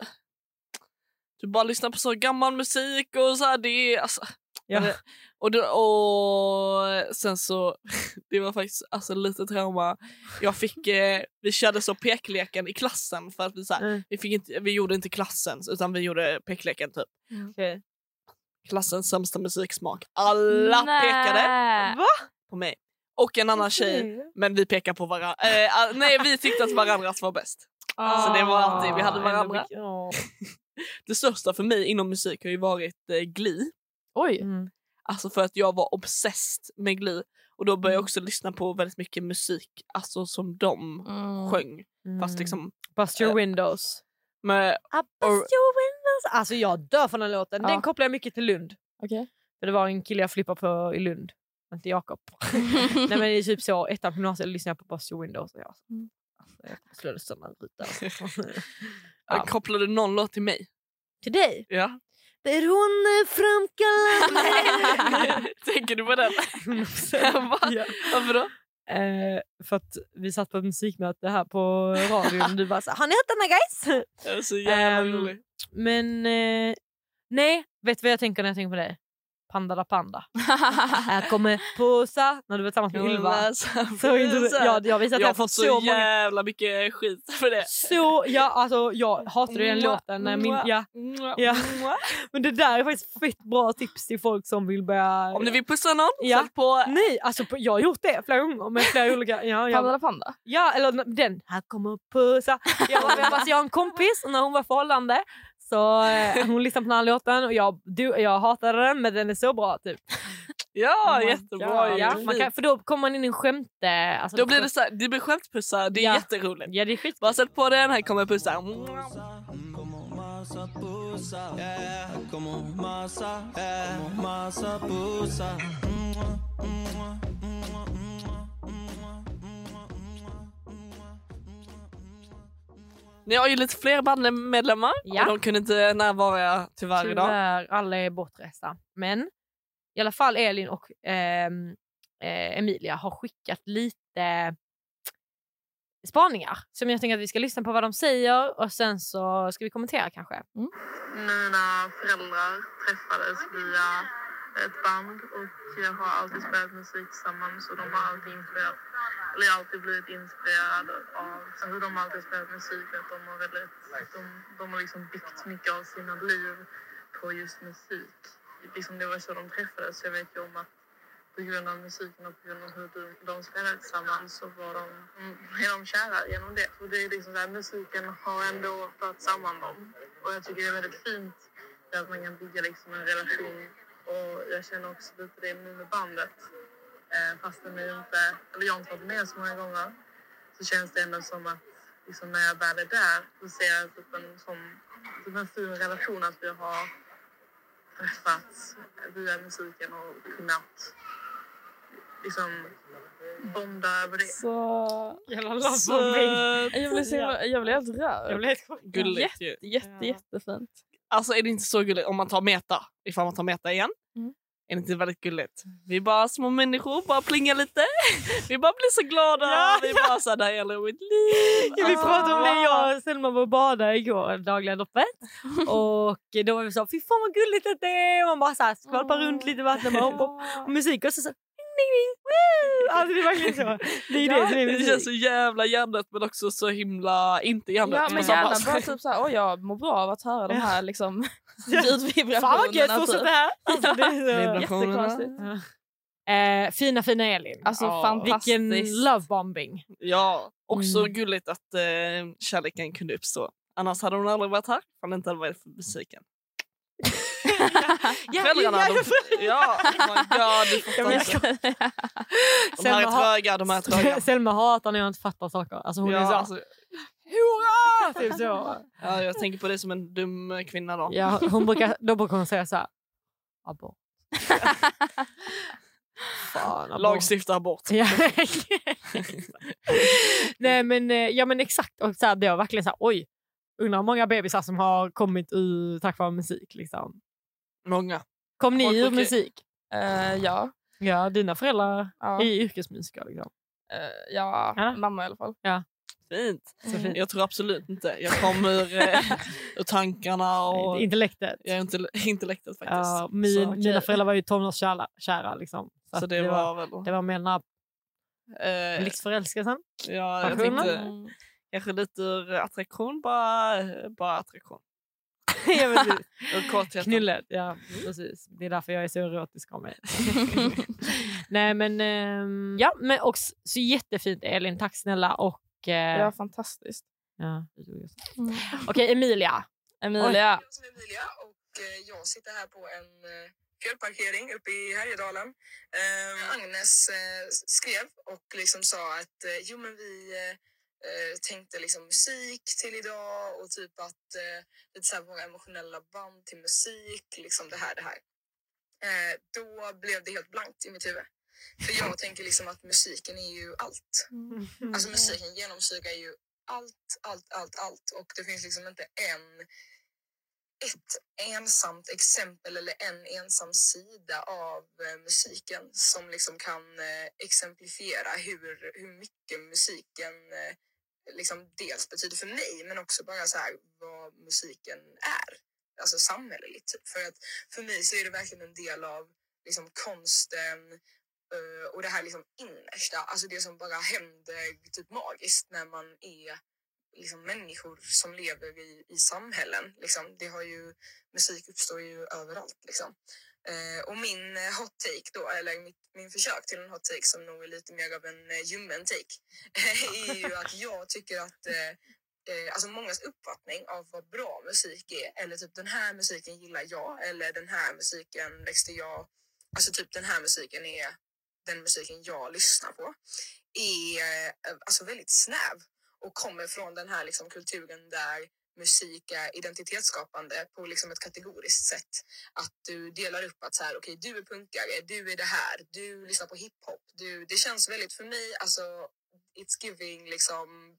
S2: du bara lyssnar på så gammal musik och så här, det är alltså.
S3: Ja.
S2: Det- Och, då, och sen så, det var faktiskt alltså, lite trauma. Jag fick, eh, vi körde så pekleken i klassen för att vi, så här,
S3: Mm.
S2: vi, fick inte, vi gjorde inte klassens utan vi gjorde pekleken typ.
S3: Okej.
S2: Klassens sämsta musiksmak. Alla pekade
S4: Nej.
S2: på mig. Och en annan tjej. Men vi pekade på varandra. Eh, ah, nej vi tyckte att varandras var bäst. Så det var alltid, vi hade
S3: Ah,
S2: varandra.
S3: ja.
S2: Det största för mig inom musik har ju varit eh, Glee.
S4: Oj.
S3: Mm.
S2: Alltså för att jag var obsessed med Glee. Och då började jag
S3: Mm.
S2: också lyssna på väldigt mycket musik alltså som de
S4: Mm.
S2: sjöng. Fast
S3: Mm.
S2: liksom
S3: Bust your
S2: eh,
S3: windows.
S2: med,
S3: I bust
S2: or-
S3: your windows. Alltså jag dör från den låten.
S4: Ja.
S3: Den kopplar jag mycket till Lund.
S4: Okej.
S3: För det var en kille jag flippade på i Lund. Inte Jakob. Nej men det är typ så, ettan på gymnasiet lyssnade jag på your windows. Och jag,
S4: Mm.
S3: alltså, jag slog sönder en ruta. Alltså. Ja.
S2: Kopplade någon låt till mig?
S3: Till dig?
S2: Ja.
S3: Beroendeframkallande.
S2: Tänker du på den?
S3: 100%.
S2: Va?
S3: ja.
S2: Varför då?
S3: Eh, för att vi satt på ett musikmöte här på radion och du bara så, har ni hört denna guys?
S2: Jag är så jävla
S3: Ehm,
S2: rolig.
S3: Men eh, nej, vet du vad jag tänker när jag tänker på dig? Panda da panda. Här kommer Pussa när du var tillsammans med Ylva. Så inte du, ja, jag visade
S2: jag har
S3: att jag
S2: fått så,
S3: så många...
S2: jävla mycket skit för det.
S3: Så, ja, alltså, jag hatade den låten. När min,
S2: mwah,
S3: ja, Ja. men det där är faktiskt fett bra tips till folk som vill börja...
S2: Om ni vill pussa någon,
S3: Ja.
S2: sätt på...
S3: Nej, alltså jag har gjort det flera gånger med flera olika... Ja,
S4: Panda
S3: jag,
S4: la panda.
S3: ja eller den. Här kommer Pussa. Jag, var, jag, alltså, jag har en kompis när hon var förhållande så eh, hon lyssnade på den här låten och jag, du, jag hatade den men den är så bra typ.
S2: Ja,
S3: Oh
S2: jättebra.
S3: God. Ja, man kan, för då kommer man in i en skämte... Alltså,
S2: Då blir det så här, det blir skämtpussar, det är
S3: Ja.
S2: jätteroligt.
S3: Ja, det är skit.
S2: Bara sätt på den, här kommer pussar.
S5: Como
S2: Ni har ju lite fler bandmedlemmar
S3: Ja.
S2: och de kunde inte närvara tyvärr idag.
S3: Tyvärr, alla är bortresta. Men i alla fall Elin och ehm, eh, Emilia har skickat lite spaningar som jag tänker att vi ska lyssna på vad de säger och sen så ska vi kommentera kanske.
S6: Mina föräldrar träffades via ett band och jag har alltid spelat musik tillsammans och de har alltid influerat eller alltid blivit inspirerade av hur de alltid spelat musik. Att de har väldigt, de, de har liksom byggt mycket av sina liv på just musik. Liksom det var så de träffades. Jag vet ju om att på grund av musiken och på grund av hur de, spelade tillsammans så var de, mm, är de kära genom det. Och det är liksom så här, musiken har ändå fört samman dem. Och jag tycker det är väldigt fint att man kan bygga liksom en relation. Och jag känner också lite det nu med bandet. Eh, fastän jag inte, eller jag har inte varit med så många gånger så känns det ändå som att liksom när jag väl är där så ser jag typ en, sån, typ en fin relation att vi har träffats via musiken och kunnat liksom bonda över det.
S4: Så...
S3: Jävla
S2: Så
S4: Jag blev, så, jag blev helt rörd.
S3: Jag blev helt
S2: gulligt.
S4: Jätte, jätte,
S3: Ja.
S4: jättefint.
S2: Alltså är det inte så gulligt om man tar meta, ifall man tar meta igen.
S4: Mm.
S2: Är det inte väldigt gulligt? Vi är bara små människor, bara plingar lite. Vi bara blir så glada.
S3: Ja,
S2: vi bara så här, det här gäller mitt liv.
S3: Ja, vi pratade om det,
S2: Ah.
S3: jag och Selma var och badade igår, dagliga loppet. Och då var vi så, fy fan vad gulligt det är. Man bara så här, skvalpar runt lite i vattnet bara, hopp, hopp. och musik och så, så ding, ding, woo! Alltså det är verkligen så. Det är det som är
S2: Det känns så jävla hjärndött men också så himla inte hjärndött.
S4: Ja, men gärna
S2: sätt.
S4: bara typ såhär, åh jag mår bra av att höra de
S3: Ja.
S4: här liksom
S3: Ja.
S4: ljudvibrationerna.
S3: Fan vad gött,
S4: typ.
S3: fortsätt det här. Alltså, det är så.
S2: Vibrationerna.
S4: Jättekonstigt.
S3: Ja. Eh, fina fina Elin.
S4: Alltså
S2: Ja.
S4: fantastiskt.
S3: Vilken lovebombing.
S2: Ja, också
S3: Mm.
S2: gulligt att eh, kärleken kunde uppstå. Annars hade hon aldrig varit här om det inte hade varit för musiken.
S3: Ja,
S2: Föräldrarna,
S3: ja,
S2: de, ja, oh god, du fattar inte. De här är tröga, de här är tröga.
S3: Selma hatar när jag inte fattar saker. Alltså hon är
S2: Ja,
S3: så,
S2: alltså,
S3: hurra! Typ så.
S2: ja, jag tänker på det som en dum kvinna då.
S3: Ja, hon brukar, då brukar hon säga så här. Abort. Fan, abort.
S2: Lagstifta abort.
S3: Nej men, eh, ja, men exakt. Och så här, det var verkligen så här, oj. Undrar hur många bebisar som har kommit ur tack vare musik. Liksom.
S2: Många.
S3: Kom ni
S2: Folk
S3: ur musik?
S4: Eh, ja.
S3: Ja, dina föräldrar
S4: Ja.
S3: är yrkesmusiker. Liksom.
S4: Eh, ja,
S3: Ja.
S4: mamma i alla fall.
S2: Fint.
S3: Så fint.
S2: Jag tror absolut inte. Jag kommer ur, eh, ur tankarna och
S3: Intellektet.
S2: jag är inte intellektet faktiskt.
S3: Ja, min,
S2: så,
S3: Mina föräldrar var ju tonårskära. Kära, liksom. så
S2: så
S3: att
S2: det, var, väl...
S3: det var mer den här
S2: eh,
S3: blixtförälskelsen.
S2: ja, jag tänkte
S4: Mm.
S2: kanske lite ur attraktion, bara, bara attraktion.
S3: Ja, precis. Knullet, ja precis. Det är därför jag är så erotisk av mig. Nej men, ehm, ja men också så jättefint Elin, tack snälla. Och, eh,
S4: Ja, fantastiskt.
S3: ja, Okej Emilia.
S4: Emilia.
S7: Jag är Emilia och eh, jag sitter här på en eh, fjällparkering uppe i Härjedalen. Eh, Agnes eh, skrev och liksom sa att eh, jo men vi eh, eh, tänkte liksom musik till idag och typ att eh, lite så här våra emotionella band till musik, liksom det här, det här. Eh, då blev det helt blankt i mitt huvud. För jag tänker liksom att musiken är ju allt. Alltså musiken genomsyrar ju allt, allt, allt, allt och det finns liksom inte en ett ensamt exempel eller en ensam sida av eh, musiken som liksom kan eh, exemplifiera hur, hur mycket musiken eh, liksom dels betyder för mig men också bara så här vad musiken är. Alltså samhälleligt. Typ. För att för mig så är det verkligen en del av liksom konsten eh, och det här liksom innersta, alltså det som bara händer typ magiskt när man är liksom människor som lever i, i samhällen. Liksom. Det har ju, musik uppstår ju överallt. Liksom. Eh, och min eh, hot take då, eller mitt, min försök till en hot take som nog är lite mer av en eh, ljummen take, är ju att jag tycker att eh, eh, alltså mångas uppfattning av vad bra musik är, eller typ den här musiken gillar jag, eller den här musiken växte jag, alltså typ den här musiken är den musiken jag lyssnar på, är eh, alltså väldigt snäv och kommer från den här liksom kulturen där musik är identitetsskapande på liksom ett kategoriskt sätt. Att du delar upp att så här, okej, du är punkare, du är det här, du lyssnar på hiphop. Du, det känns väldigt för mig, alltså it's giving liksom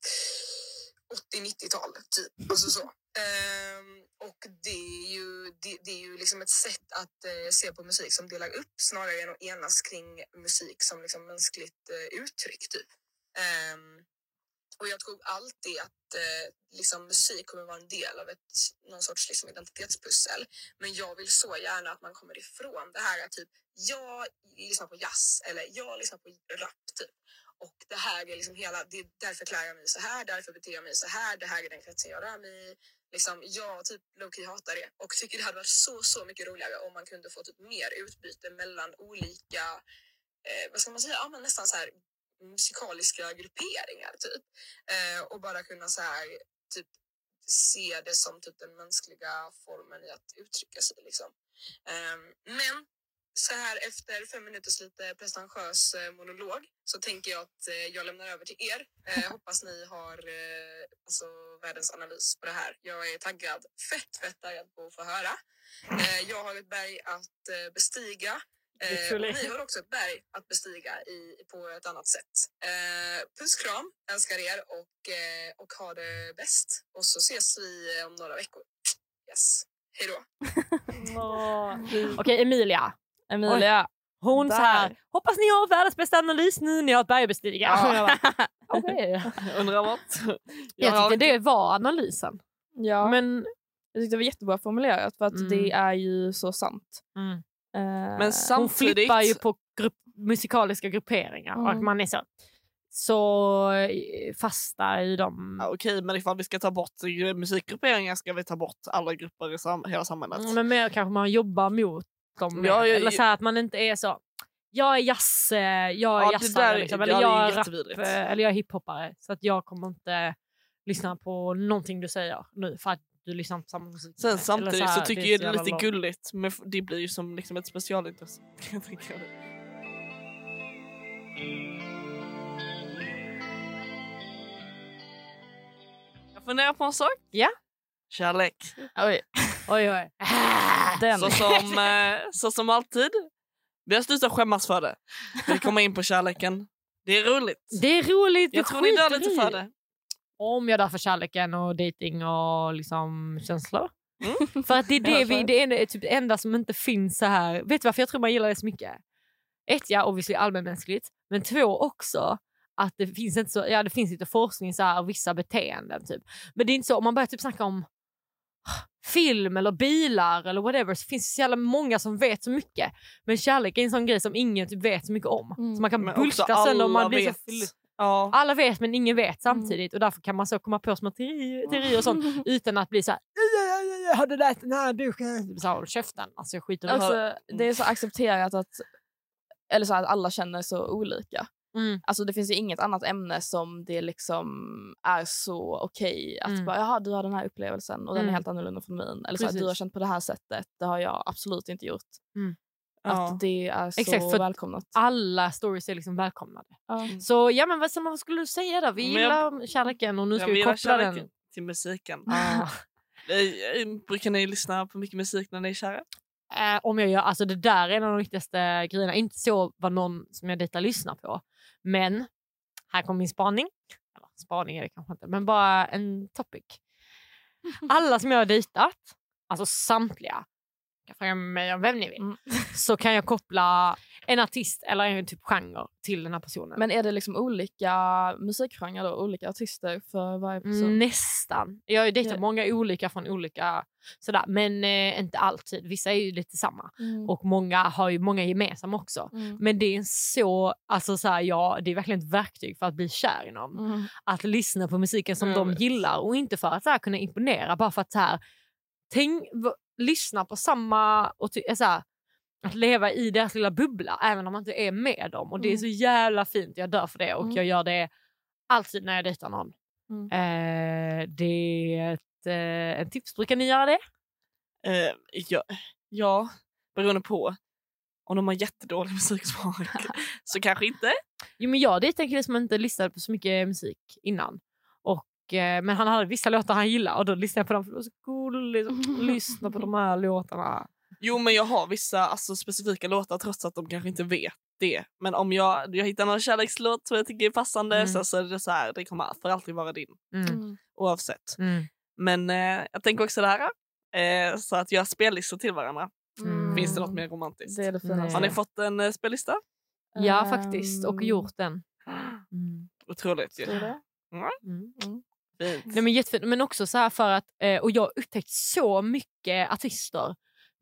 S7: 80-90-tal typ. Alltså så. Um, och det är ju, det, det är ju liksom ett sätt att uh, se på musik som delar upp snarare än att enas kring musik som liksom mänskligt uh, uttryck typ. Um, och jag tror alltid att eh, liksom, musik kommer vara en del av ett, någon sorts liksom, identitetspussel. Men jag vill så gärna att man kommer ifrån det här att typ, jag lyssnar på jazz eller jag lyssnar på rap typ. Och det här är liksom hela, det, därför klär jag mig så här, därför beter jag mig så här, det här är den kretsen jag rör mig i. Liksom, jag typ Loki hatar det och tycker det hade varit så, så mycket roligare om man kunde få typ mer utbyte mellan olika, eh, vad ska man säga, ja, men nästan så här musikaliska grupperingar typ. Eh, och bara kunna så här typ se det som typ den mänskliga formen i att uttrycka sig liksom. Ehm, men så här efter fem minuters lite pretentiös eh, monolog så tänker jag att eh, jag lämnar över till er. Eh, hoppas ni har eh, alltså, världens analys på det här. Jag är taggad, fett fett taggad på att få höra. Eh, jag har ett berg att eh, bestiga. Eh, ni har också ett berg att bestiga i, på ett annat sätt. Eh, puss kram, älskar er och, eh, och ha det bäst. Och så ses vi om några veckor. Yes, Hej då.
S3: Okej, Emilia.
S4: Emilia.
S3: Hon
S4: Där.
S3: så här, hoppas ni har världens bästa analys nu när jag har ett bergbestiga.
S4: Ja.
S3: Jag bara, Okej.
S2: Undrar vart?
S3: Jag
S2: har
S3: tyckte det var analysen.
S4: Ja,
S3: Men,
S4: jag tyckte det var jättebra formulerat för att
S3: Mm.
S4: det är ju så sant.
S3: mm.
S4: Eh,
S2: Men
S3: hon
S2: samtidigt...
S3: flippar ju på grupp, musikaliska grupperingar och
S4: Mm.
S3: man är så, så eh, fasta i dem.
S2: Ja, Okej, men ifall vi ska ta bort eh, musikgrupperingar ska vi ta bort alla grupper i sam- hela samhället.
S3: Mm, Men mer kanske man jobbar mot dem.
S2: Ja,
S3: mer.
S2: ja,
S3: Eller så här att man inte är så, jag är jazz, eh, jag är
S2: Ja,
S3: jazzare liksom, eller jag är rap, eh, eller jag är hiphoppare. Så att jag kommer inte lyssna på någonting du säger nu för att du lyssnar på samma musik.
S2: Sen.
S3: Eller
S2: samtidigt så,
S3: här,
S2: tycker
S3: är
S2: jag
S3: så
S2: det är lite
S3: långt.
S2: gulligt, men det blir ju som liksom ett specialintresse. jag. Jag funderar på en sak.
S3: Ja.
S2: Kärlek.
S4: Oj,
S3: Oj, oj.
S4: den.
S2: Så som, eh, så som alltid, vi har slutat skämmas för det. Vi kommer in på kärleken. Det är roligt.
S3: Det är roligt,
S2: Jag tror ni dör lite för det.
S3: Om jag dör för kärleken och dating och liksom känslor.
S2: Mm.
S3: För att det är det, vi, det är typ det enda som inte finns så här. Vet du varför jag tror man gillar det så mycket? Ett, ja obviously allmänmänskligt. Men två också att det finns inte så, ja det finns lite forskning så här, av vissa beteenden typ. Men det är inte så, om man börjar typ snacka om film eller bilar eller whatever så finns det så jävla många som vet så mycket. Men kärlek är en sån grej som ingen typ vet så mycket om.
S4: Mm.
S3: Så man kan bulta sönder och man blir
S2: vet.
S3: så
S2: Ja.
S3: alla vet men ingen
S4: Mm.
S3: vet samtidigt och därför kan man så komma på små teorier, och sånt utan att bli så här. "Ja, ja, ja, ja, Har du läst den här? Så här, håll käften. Alltså jag skiter i det.
S4: Är så accepterat att, eller så att alla känner så olika.
S3: Mm.
S4: Alltså det finns inget annat ämne som det liksom är så okej att
S3: Mm.
S4: bara jaha du har den här upplevelsen och den
S3: Mm.
S4: är helt annorlunda från min. Eller så att du har känt på det här sättet, det har jag absolut inte gjort.
S2: Ja.
S4: Att det är så
S3: Exakt, för
S4: välkomnat.
S3: Alla stories är liksom välkomnade.
S4: Ja.
S3: Så ja men vad, vad skulle du säga då? Vi
S2: Men jag-
S3: gillar kärleken och nu ska vi koppla den.
S2: till musiken.
S3: Ah.
S2: Eh, eh, Brukar ni lyssna på mycket musik när ni är kära?
S3: Eh, om jag gör, alltså det där är en av de viktigaste grejerna. Inte så vad någon som jag dejtar lyssnar på. Men här kommer min spaning. Eller, spaning är det kanske inte, men bara en topic. Alla som jag har dejtat, alltså samtliga, fråga mig om vem ni vill,
S4: Mm.
S3: så kan jag koppla en artist eller en typ genre till den här personen.
S4: Men är det liksom olika musikgenrer då? Olika artister för varje person?
S3: Mm, Nästan. Jag har ju dejtat många olika från olika sådär, men eh, inte alltid. Vissa är ju lite samma.
S4: Mm.
S3: Och många har ju många gemensamma också.
S4: Mm.
S3: Men det är så, alltså så här, ja, det är verkligen ett verktyg för att bli kär i någon.
S4: Mm.
S3: Att lyssna på musiken som de gillar och inte för att så här, kunna imponera. Bara för att så här, tänk, lyssna på samma, och ty, så här, att leva i deras lilla bubbla även om man inte är med dem. Och det är
S4: Mm.
S3: så jävla fint, jag dör för det och
S4: Mm.
S3: jag gör det alltid när jag dejtar någon.
S4: Mm.
S3: Eh, det är ett eh, en tips, brukar ni göra det?
S2: Eh, ja, ja, beroende på. Om de har jättedålig musiksmak så kanske inte.
S3: Jo, men jag dejtade en kille som inte lyssnade på så mycket musik innan. Och, men han hade vissa låtar han gillade och då lyssnade jag på dem för det var så gulligt att lyssna på de här låtarna.
S2: Jo men jag har vissa alltså, specifika låtar trots att de kanske inte vet det. Men om jag, jag hittar någon kärlekslåt som jag tycker är passande
S3: Mm.
S2: så, så är det så här, det kommer för alltid vara din.
S3: Mm.
S4: Mm.
S2: Oavsett.
S3: Mm.
S2: Men eh, jag tänker också det här. Eh, så att göra spellistor till varandra.
S3: Mm.
S2: Finns det något mer romantiskt?
S4: Det är det.
S2: Har ni fått en eh, spellista?
S3: Ja
S4: Ehm,
S3: faktiskt, och gjort den. Mm.
S2: Otroligt ju.
S4: Du det?
S3: Mm.
S2: Fint.
S3: Nej, men, jättefint. men också så här för att, eh, och jag har upptäckt så mycket artister.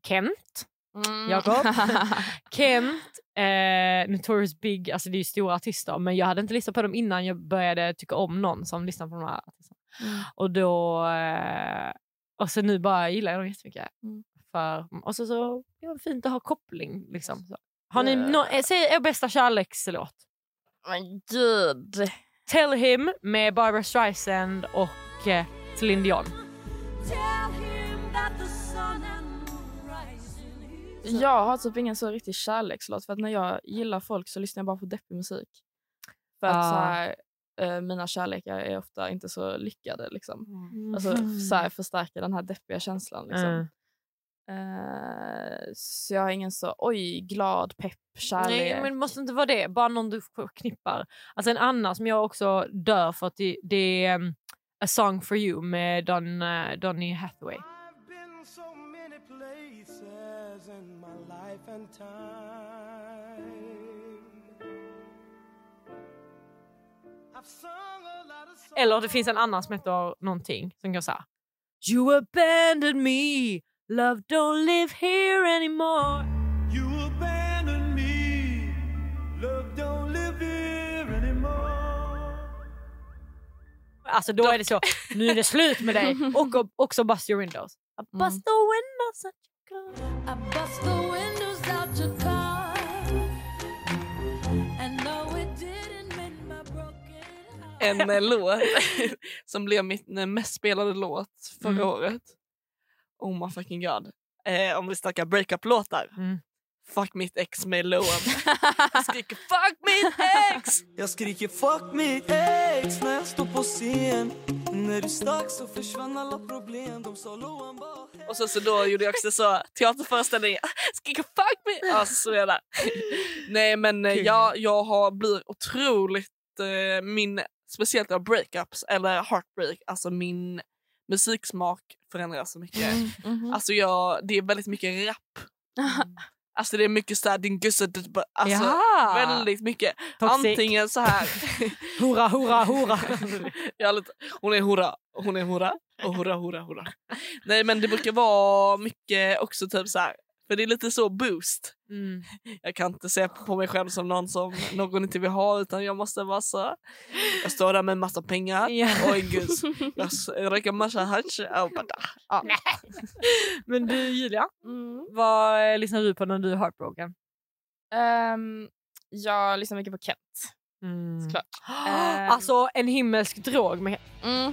S3: Kent,
S4: Mm.
S3: Jakob. Kent, eh, Notorious Big, alltså det är ju stora artister men jag hade inte lyssnat på dem innan jag började tycka om någon som lyssnar på de här artisterna.
S4: Mm.
S3: Och då, eh, och så nu bara gillar jag dem jättemycket.
S4: Mm.
S3: För, och så, så ja, fint att ha koppling liksom. Så. Har ni, nå eh, säg er bästa kärlekslåt.
S4: Men gud.
S3: Tell him med Barbara Streisand och eh, Celine Dion.
S4: Jag har typ ingen så riktig kärlekslåt för att när jag gillar folk så lyssnar jag bara på deppig musik. För att
S3: Ah.
S4: så här, eh, mina kärlekar är ofta inte så lyckade liksom. Alltså så här, förstärker den här deppiga känslan liksom.
S3: Mm.
S4: Eh, så jag har ingen så oj glad pepp kärlek.
S3: Nej, men det måste inte vara det. Bara någon du förknippar. Alltså en annan som jag också dör för att det, det är um, A Song For You med Don, uh, Donny Hathaway.
S5: and time. I've sung a lot of songs.
S3: Eller det finns en annan som heter någonting som går så här. You abandoned me, love don't live here anymore.
S5: You abandoned me. Love don't live here anymore.
S3: Alltså då är det så, nu är det slut med dig. Och också bust your windows. I bust the windows at your car.
S8: I bust the windows out your car. And no, it didn't mend my broken heart.
S2: En eh, låt som blev min eh, mest spelade låt förra
S3: Mm.
S2: året. Oh my fucking god. Eh, om vi snackar breakup-låtar.
S3: Mm.
S2: Fuck mitt ex med Loam. Jag skriker fuck mitt ex!
S9: Jag skriker fuck mitt ex när jag står på scen När du stack så försvann alla problem De sa Loan bara
S2: Och så, så då gjorde jag också så teaterföreställning. Skriker fuck me! Ja, så jag där. Nej men eh, jag, jag har blivit otroligt, eh, min, speciellt av breakups eller heartbreak, alltså min musiksmak förändras så mycket.
S4: Mhm.
S2: Alltså jag, det är väldigt mycket rap. Alltså det är mycket såhär din gusse, alltså
S3: Ja.
S2: väldigt mycket.
S3: Toxic.
S2: Antingen så här.
S3: Hurra, hurra, hurra.
S2: lite, hon är hurra, hon är hurra och hurra, hurra, hurra. Nej men det brukar vara mycket också typ så här. För det är lite så boost.
S3: Mm.
S2: Jag kan inte se på mig själv som någon som någon inte vill ha utan jag måste vara så. Jag står där med massa pengar.
S3: Ja.
S2: Oj gud. Jag dricker massa hasch. Ja.
S3: Men du Julia,
S4: Mm.
S3: vad lyssnar du på när du är heartbroken?
S4: Ehm, jag lyssnar mycket på Kent. Såklart. Ehm.
S3: Alltså en himmelsk drog med
S4: Mm.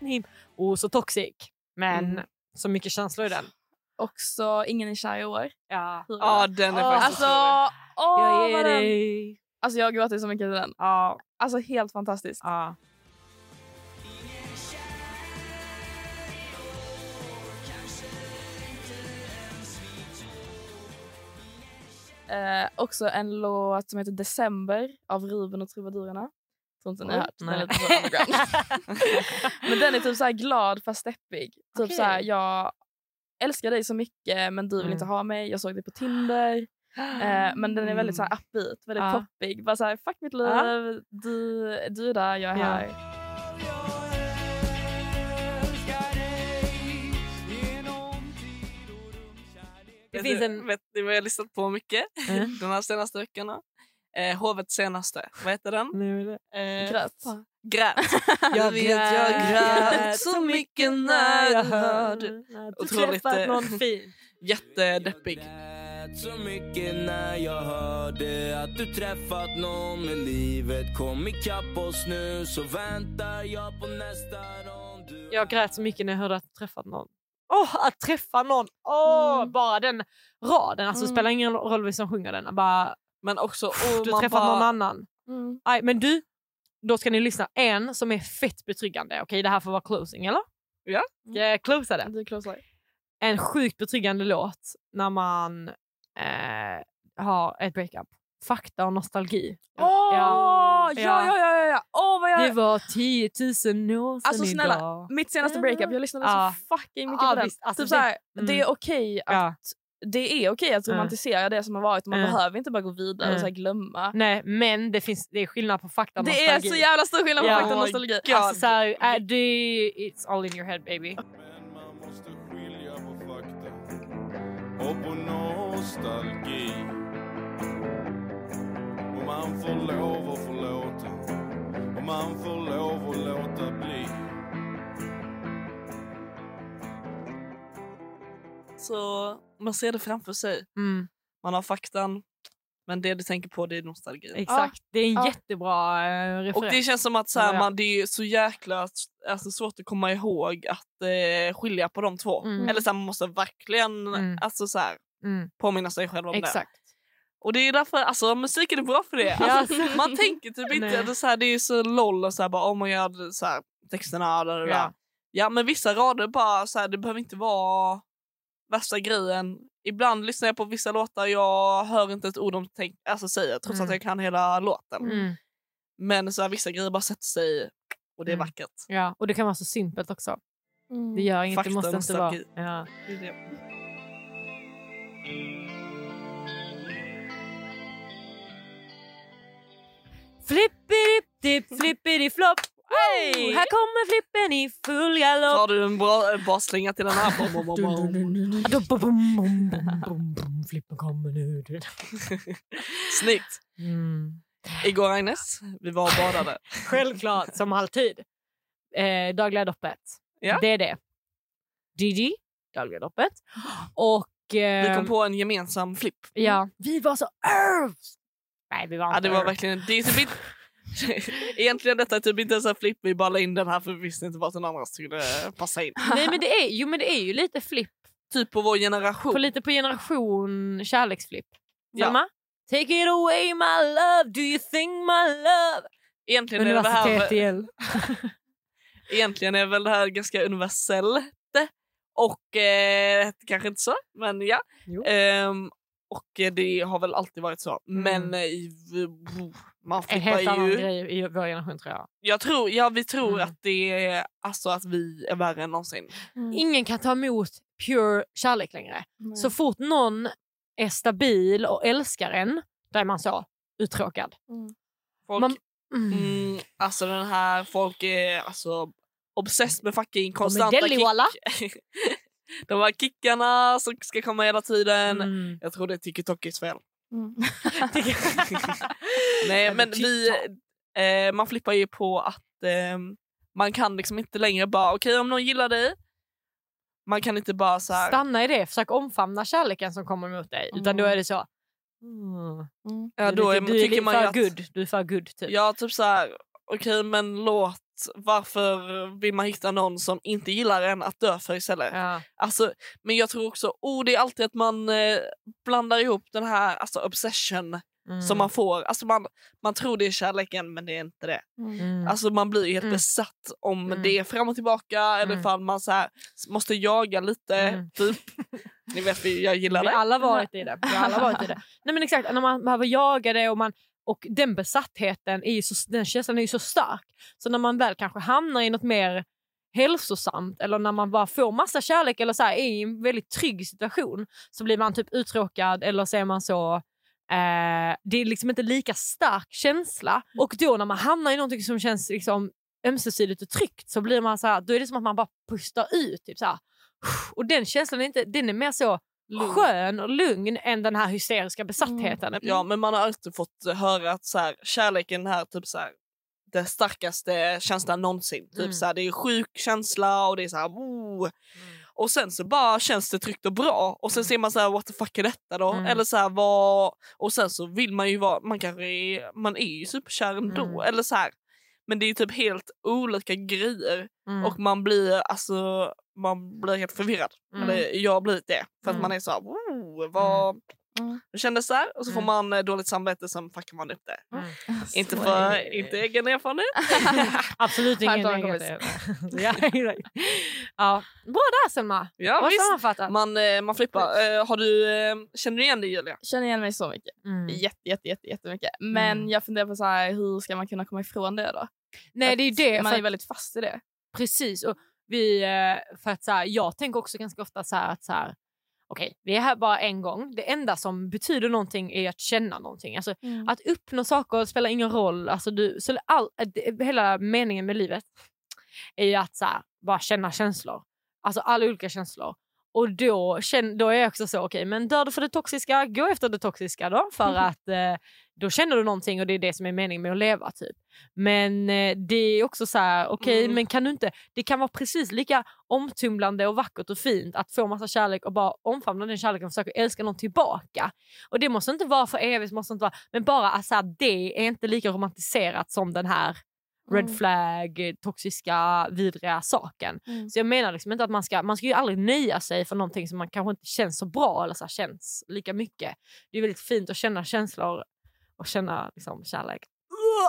S3: Him. Oh, så toxic. Men
S4: Mm.
S3: så mycket känslor i den.
S4: Också Ingen är kär i år.
S3: Ja.
S2: Ja den är
S3: Åh,
S2: faktiskt
S4: Alltså, åh,
S3: Jag ger
S4: den,
S3: dig.
S4: alltså jag gråter så mycket till den.
S3: Ja.
S4: Alltså helt fantastiskt.
S3: ja.
S4: Eh, också en låt som heter December av Ruben och Trubadurerna. Tror inte ni har hört. Den men den är typ så här glad fast deppig. Typ
S3: Okej.
S4: så här, jag älskar dig så mycket men du vill
S3: Mm.
S4: inte ha mig. Jag såg dig på Tinder. Eh, men den är väldigt så här upbeat, väldigt
S3: Ja.
S4: poppig. Bara så här, fuck mitt liv,
S3: Ja.
S4: du, du är där, jag är
S3: Ja.
S4: här.
S3: Det finns
S2: du-
S3: en...
S2: Vet ni vad jag har lyssnat på mycket
S3: Mm.
S2: de här senaste veckorna? Eh, Hovets senaste. Vad heter den? Eh,
S4: Grät.
S2: Grät.
S3: Jag
S2: vet, jag grät så mycket när jag hörde.
S3: att du
S2: Otroligt,
S3: träffat
S2: eh,
S3: någon fin.
S2: Jättedeppig.
S9: Så mycket när jag hörde att du träffat någon Men livet kom ikapp oss nu så väntar jag på nästa rond du
S3: Jag grät så mycket när jag hörde att du träffat någon. Åh, att träffa någon! Åh,
S4: Mm.
S3: Bara den raden. Alltså, Det
S4: Mm.
S3: spelar ingen roll vem som sjunger den. Bara,
S2: Men också... Oh,
S3: du träffat
S2: bara,
S3: någon annan.
S4: Mm.
S3: Aj, men du, då ska ni lyssna. En som är fett betryggande. Okej, det här får vara closing, eller?
S2: Ja.
S3: Ska jag closa det?
S4: Du.
S3: En sjukt betryggande låt när man eh, har ett breakup. Fakta och nostalgi.
S4: Åh! Ja, ja, ja, ja, ja. Åh, vad jag...
S3: Det var 10 000 år sedan
S4: Alltså snälla,
S3: idag.
S4: mitt senaste breakup, jag lyssnade
S3: Ja.
S4: så fucking mycket
S3: Ja,
S4: på den.
S3: visst, alltså
S4: typ
S3: det-
S4: såhär,
S3: mm.
S4: det är okej att,
S3: Ja.
S4: Det är okej att
S3: Ja.
S4: romantisera det som har varit man
S3: Ja.
S4: behöver inte bara gå vidare
S3: Ja.
S4: och såhär glömma.
S3: Nej, men det, finns, det är skillnad på fakta och
S4: Det är
S3: nostalgi.
S4: så jävla stor skillnad på
S3: Ja.
S4: fakta och nostalgi.
S2: God.
S3: Alltså, så här, äh, det, it's all in your head baby.
S10: Men man måste skilja på fakta och på nostalgi. Och man får lov att förlåta och man får lov att låta bli.
S2: Så man ser det framför sig.
S3: Mm,
S2: Man har faktan, men det du tänker på det är nostalgin.
S3: exakt. Det är en
S4: Ja.
S3: jättebra äh, referens.
S2: Och det känns som att så
S3: Ja,
S2: här,
S3: ja.
S2: man, det är så jäkla alltså, svårt att komma ihåg att eh, skilja på de två.
S3: Mm.
S2: Eller så här, man måste verkligen
S3: Mm.
S2: alltså, så här,
S3: mm,
S2: påminna sig själv om det.
S3: exakt.
S2: Och det är därför alltså, musiken är bra för det.
S3: Ja,
S2: Alltså, man tänker typ inte, det är, så här, det är så loll och så här, bara, oh my god, så här, texterna. Där, där.
S3: Ja.
S2: Ja. ja men vissa rader bara så här, det behöver inte vara värsta grejen. Ibland lyssnar jag på vissa låtar jag hör inte ett ord de tänk, alltså säger trots
S3: Mm.
S2: att jag kan hela låten.
S3: Mm.
S2: Men så här, vissa grejer bara sätter sig och det är
S3: Mm.
S2: vackert.
S3: Ja, och det kan vara så simpelt också. Det gör inget,
S2: Fakta
S3: det måste inte vara... Ja.
S2: Det det.
S3: Flippidi flippidi flopp. Hey! Här kommer flippen i full galopp.
S2: Har du en bra eh, basslinga till den här? Bom, bom, bom, bom.
S3: Flippen kommer nu.
S2: Snyggt!
S3: Mm.
S2: Igår Agnes, vi var och badade.
S3: Självklart, som alltid. Eh, dagliga doppet.
S2: Ja.
S3: Det är det. Gigi, dagliga doppet. Och... Eh,
S2: Vi kom på en gemensam flipp.
S3: Ja, vi var så övs. Nej, vi var
S2: Ja,
S3: inte
S2: det var verkligen... Det är inte, egentligen detta är typ inte ens en flipp, vi bara in den här för vi visste inte vart den andra skulle passa in.
S3: Nej, men det är, jo, men det är ju lite flipp.
S2: Typ på vår generation.
S3: På lite på generation kärleksflipp.
S2: Ja.
S3: Selma? Take it away my love, do you think my love?
S2: Egentligen är, det här,
S3: igen.
S2: egentligen är väl det här ganska universellt. Och eh, kanske inte så, men ja.
S3: Jo.
S2: Och eh, det har väl alltid varit så. Men
S3: Mm.
S2: eh, man
S3: En
S2: flippar
S3: helt annan
S2: ju...
S3: grej i vår generation tror jag.
S2: Jag tror, ja, vi tror
S3: Mm.
S2: att det är alltså att vi är värre än någonsin.
S3: Ingen kan ta emot pure kärlek längre. Så fort någon är stabil och älskar en, då är man så uttråkad.
S2: Folk,
S3: Man- Mm.
S2: mm, alltså den här, folk är alltså obsessed med fucking konstanta
S3: deliwalla.
S2: kick. De här kickarna som ska komma hela tiden.
S3: Mm.
S2: Jag tror det är TikTokis fel.
S4: Mm.
S2: Nej men vi, eh, man flippar ju på att eh, man kan liksom inte längre bara okej om någon gillar dig. Man kan inte bara så här.
S3: Stanna i det, försök omfamna kärleken som kommer emot dig. Utan då är det så... Mm.
S2: Ja,
S3: du,
S2: då
S3: är
S2: är,
S3: du är
S2: man ju
S3: för
S2: att,
S3: good. Du är för good typ.
S2: Ja typ så här. okej men låt varför vill man hitta någon som inte gillar en att dö för istället?
S3: Ja.
S2: Alltså, men jag tror också, oh, det är alltid att man eh, blandar ihop den här alltså, obsession
S3: Mm.
S2: som man får. Alltså, man, man tror det är kärleken men det är inte det.
S3: Mm.
S2: Alltså, man blir helt
S3: Mm.
S2: besatt om
S3: Mm.
S2: det är fram och tillbaka eller
S3: Mm.
S2: ifall man så här, måste jaga lite.
S3: Mm.
S2: Typ. Ni vet, jag gillar
S3: Vi har
S2: det.
S3: alla varit i det. Vi har alla varit i det. Nej, men exakt, när man behöver jaga det och, man, och den besattheten, är så, den känslan är ju så stark. Så när man väl kanske hamnar i något mer hälsosamt eller när man bara får massa kärlek eller så här, är i en väldigt trygg situation så blir man typ uttråkad eller så är man så eh, det är liksom inte lika stark känsla och då när man hamnar i någonting som känns liksom ömsesidigt och tryggt så blir man så här, då är det som att man bara pustar ut. Typ så här. Och den känslan är, inte, den är mer så
S2: Lugn.
S3: skön och lugn än den här hysteriska besattheten.
S2: Ja, men man har alltid fått höra att så här, kärleken är typ så här, det starkaste känslan någonsin. Typ
S3: Mm.
S2: så här, det är sjuk känsla och det är så här, oh. Och sen så bara känns det tryggt och bra och sen ser man så här what the fuck är detta då?
S3: Mm.
S2: Eller så här, vad... Och sen så vill man ju vara, man kanske är, man är ju superkär ändå
S3: Mm.
S2: eller så här. Men det är typ helt olika grejer
S3: Mm.
S2: och man blir alltså man blir helt förvirrad.
S3: Mm.
S2: Eller jag har blivit det. För att
S3: Mm.
S2: man är så här, oh, vad...
S4: Mm.
S2: Det kändes så här och så får
S3: Mm.
S2: man eh, dåligt samvete sen fuckar man upp det.
S3: Mm.
S2: Inte för inte egen erfarenhet.
S3: Absolut ingen negativ. ja, exakt. ja. Bra där Selma.
S2: Ja,
S3: Bra
S2: visst.
S3: sammanfattat.
S2: Man, eh, man flippar. Eh, har du, eh, känner du igen det Julia?
S4: känner igen mig så mycket.
S3: Mm.
S4: Jätte, jätte, jätte, jättemycket. Men
S3: Mm.
S4: jag funderar på så här, hur ska man kunna komma ifrån det då?
S3: Nej det är ju det.
S4: Man
S3: för
S4: är väldigt fast i det.
S3: Precis. Och vi, eh, för att så här, jag tänker också ganska ofta så här att så här, okej, vi är här bara en gång. Det enda som betyder någonting är att känna någonting. Alltså, Att uppnå saker spelar ingen roll. Alltså, du, så all, det- hela meningen med livet är ju att så här, bara känna känslor. Alltså alla olika känslor. Och då, då är jag också så, okej men dör du för det toxiska, gå efter det toxiska då. För att eh, då känner du någonting och det är det som är meningen med att leva. typ. Men eh, det är också så här, okej
S2: Mm.
S3: men kan du inte, det kan vara precis lika omtumlande och vackert och fint att få massa kärlek och bara omfamna den kärleken och försöka älska någon tillbaka. Och det måste inte vara för evigt, måste inte vara, men bara att så här, det är inte lika romantiserat som den här red
S4: Mm.
S3: flag, toxiska, vidriga saken.
S4: Mm.
S3: Så jag menar liksom inte att man ska, man ska ju aldrig nöja sig för någonting som man kanske inte känns så bra eller så känns lika mycket. Det är väldigt fint att känna känslor och känna liksom, kärlek.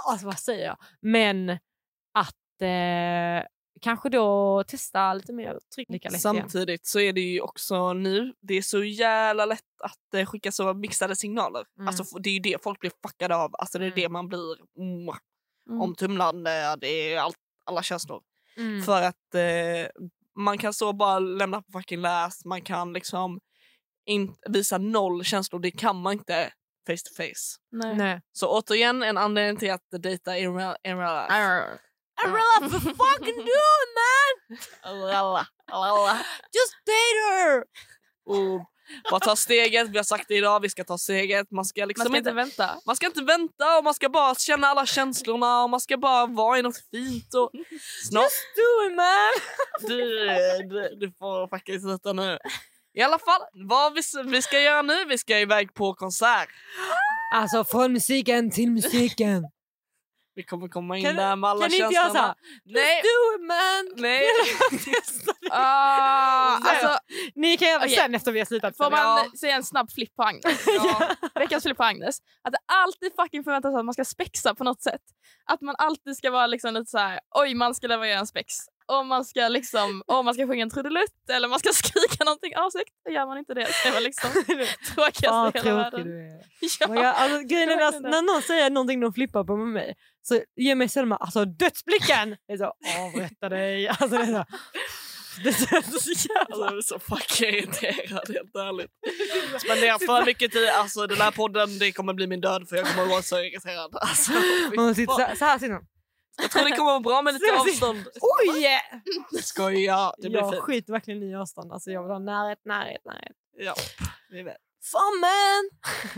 S3: Alltså vad säger jag? Men att eh, kanske då testa lite mer tryck lika lätt igen.
S2: Samtidigt så är det ju också nu, det är så jävla lätt att eh, skicka så mixade signaler.
S3: Mm.
S2: Alltså, det är ju det folk blir fuckade av. Alltså, det är
S3: Mm.
S2: det man blir mm,
S4: Mm.
S2: omtumlande. Det är allt, alla känslor.
S3: Mm.
S2: För att eh, man kan så bara lämna på fucking läs. Man kan liksom in, visa noll känslor. Det kan man inte face to face.
S4: Nej.
S3: Nej.
S2: Så återigen en anledning till att dejta in real, in real life.
S3: I really have to fucking do it man! Just date her!
S2: Och bara ta steget. Vi har sagt det idag, vi ska ta steget. Man ska
S4: Man
S2: liksom
S4: ska
S2: inte,
S4: inte vänta.
S2: man ska inte vänta och man ska bara känna alla känslorna och man ska bara vara i något fint. Och snart,
S3: Do it man!
S2: du, du, du får faktiskt sluta nu. I alla fall, vad vi, vi ska göra nu, vi ska iväg på konsert.
S3: Alltså från musiken till musiken.
S2: Vi kommer komma in
S3: Kan-
S2: där med alla
S3: kan inte
S2: känslorna.
S3: göra så här?
S2: Nej,
S3: Do it man!
S2: nej.
S4: Ah,
S3: här.
S4: alltså,
S3: Ni kan göra
S4: Okej.
S3: sen efter vi har slutat.
S4: får man
S2: Ja.
S4: säga en snabb flipp på Agnes?
S2: Ja.
S4: Veckans flipp på Agnes. Att det alltid fucking förväntas att man ska spexa på något sätt. Att man alltid ska vara liksom lite så här, oj man ska leverera en spex. Och man ska liksom, oh, man ska sjunga en trudelutt eller man ska skrika någonting avsikt. Då gör man inte det. Det var liksom tråkigaste
S3: Fan
S4: i hela världen.
S3: du är.
S4: Ja.
S3: Men jag, alltså, grejen är
S4: det.
S3: när någon säger någonting de flippar på med mig så ger mig Selma alltså, dödsblicken. Det är så avrätta dig. Alltså, det är så, det är så, så jävla...
S2: Alltså, jag är så fucking irriterad, helt ärligt. Spenderar för mycket tid. Alltså, den här podden det kommer bli min död för jag kommer vara så irriterad. Alltså,
S3: Man sitter så, så här sitter man.
S2: Jag tror det kommer vara bra med lite avstånd.
S3: Oj!
S2: Skoja, det blir
S3: Jag
S2: fint.
S3: skiter verkligen i avstånd. Alltså, jag vill ha närhet, närhet, närhet.
S2: Ja, vi vet.
S3: Fan man!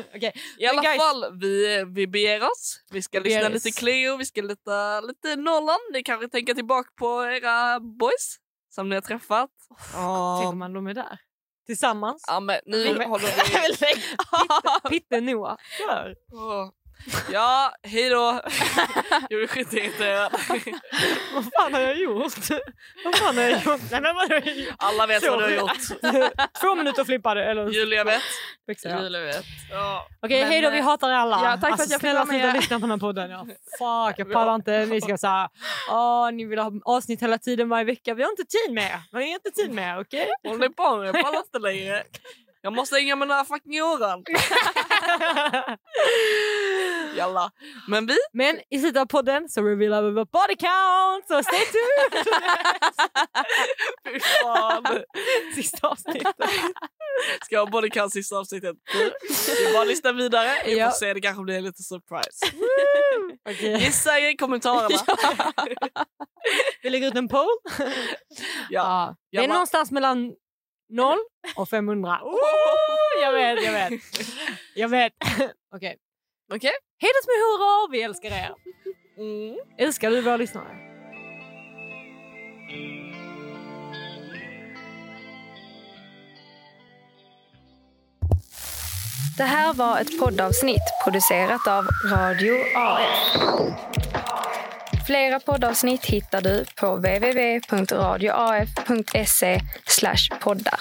S3: Okej,
S2: I alla
S3: guys-
S2: fall, vi, vi beger oss. Vi ska
S3: Vi
S2: lyssna lite Cleo, vi ska lite, lite Norrland. Ni kanske tänker tillbaka på era boys som ni har träffat.
S3: tänker
S2: Ja,
S3: man de är där? Tillsammans?
S2: ja men nu
S3: Vi-
S2: håller vi...
S3: Pitte, Pitte Noah. Kör!
S2: Åh. Ja, hej då. Jag blir skitirriterad.
S3: Vad fan har jag gjort? Vad fan har jag gjort? Nej, men vad har jag gjort?
S2: Alla vet
S3: Så.
S2: vad du har gjort.
S3: Två minuter flippade. Eller
S2: Julia vet.
S3: jag.
S4: Julia vet.
S2: Ja.
S3: Okej,
S4: Men,
S3: hej då. Vi
S4: eh,
S3: hatar er alla.
S4: ja, tack för
S3: alltså,
S4: att jag fick
S3: snälla sluta lyssna på den här podden. Ja, fuck, jag pallar inte. Ni ska säga åh, ni vill ha avsnitt hela tiden varje vecka. Vi har inte tid med. Vi har inte tid med, okej?
S2: Håll dig på nu, jag pallar inte längre. Jag måste hänga med den här fucking åran. Jalla. Men vi,
S3: Men i slutet av podden så revealar vi vår body count, så stay tuned!
S2: fy fan.
S3: Sista avsnittet.
S2: Ska jag ha bodycount sista avsnittet? Det är bara att lyssna vidare. Vi
S3: Ja.
S2: får se, det kanske blir lite surprise.
S3: Okej.
S2: Gissa i kommentarerna.
S3: Vi lägger ut en poll.
S2: Ja.
S3: Det är någonstans mellan 0 och 500. Oh, jag vet, jag vet. Jag vet. Okej.
S2: Okej.
S3: Hej då små horor, vi älskar er.
S2: Mm.
S3: Älskar du våra lyssnare?
S1: Det här var ett poddavsnitt producerat av Radio AF. Flera poddavsnitt hittar du på www.radioaf.se poddar.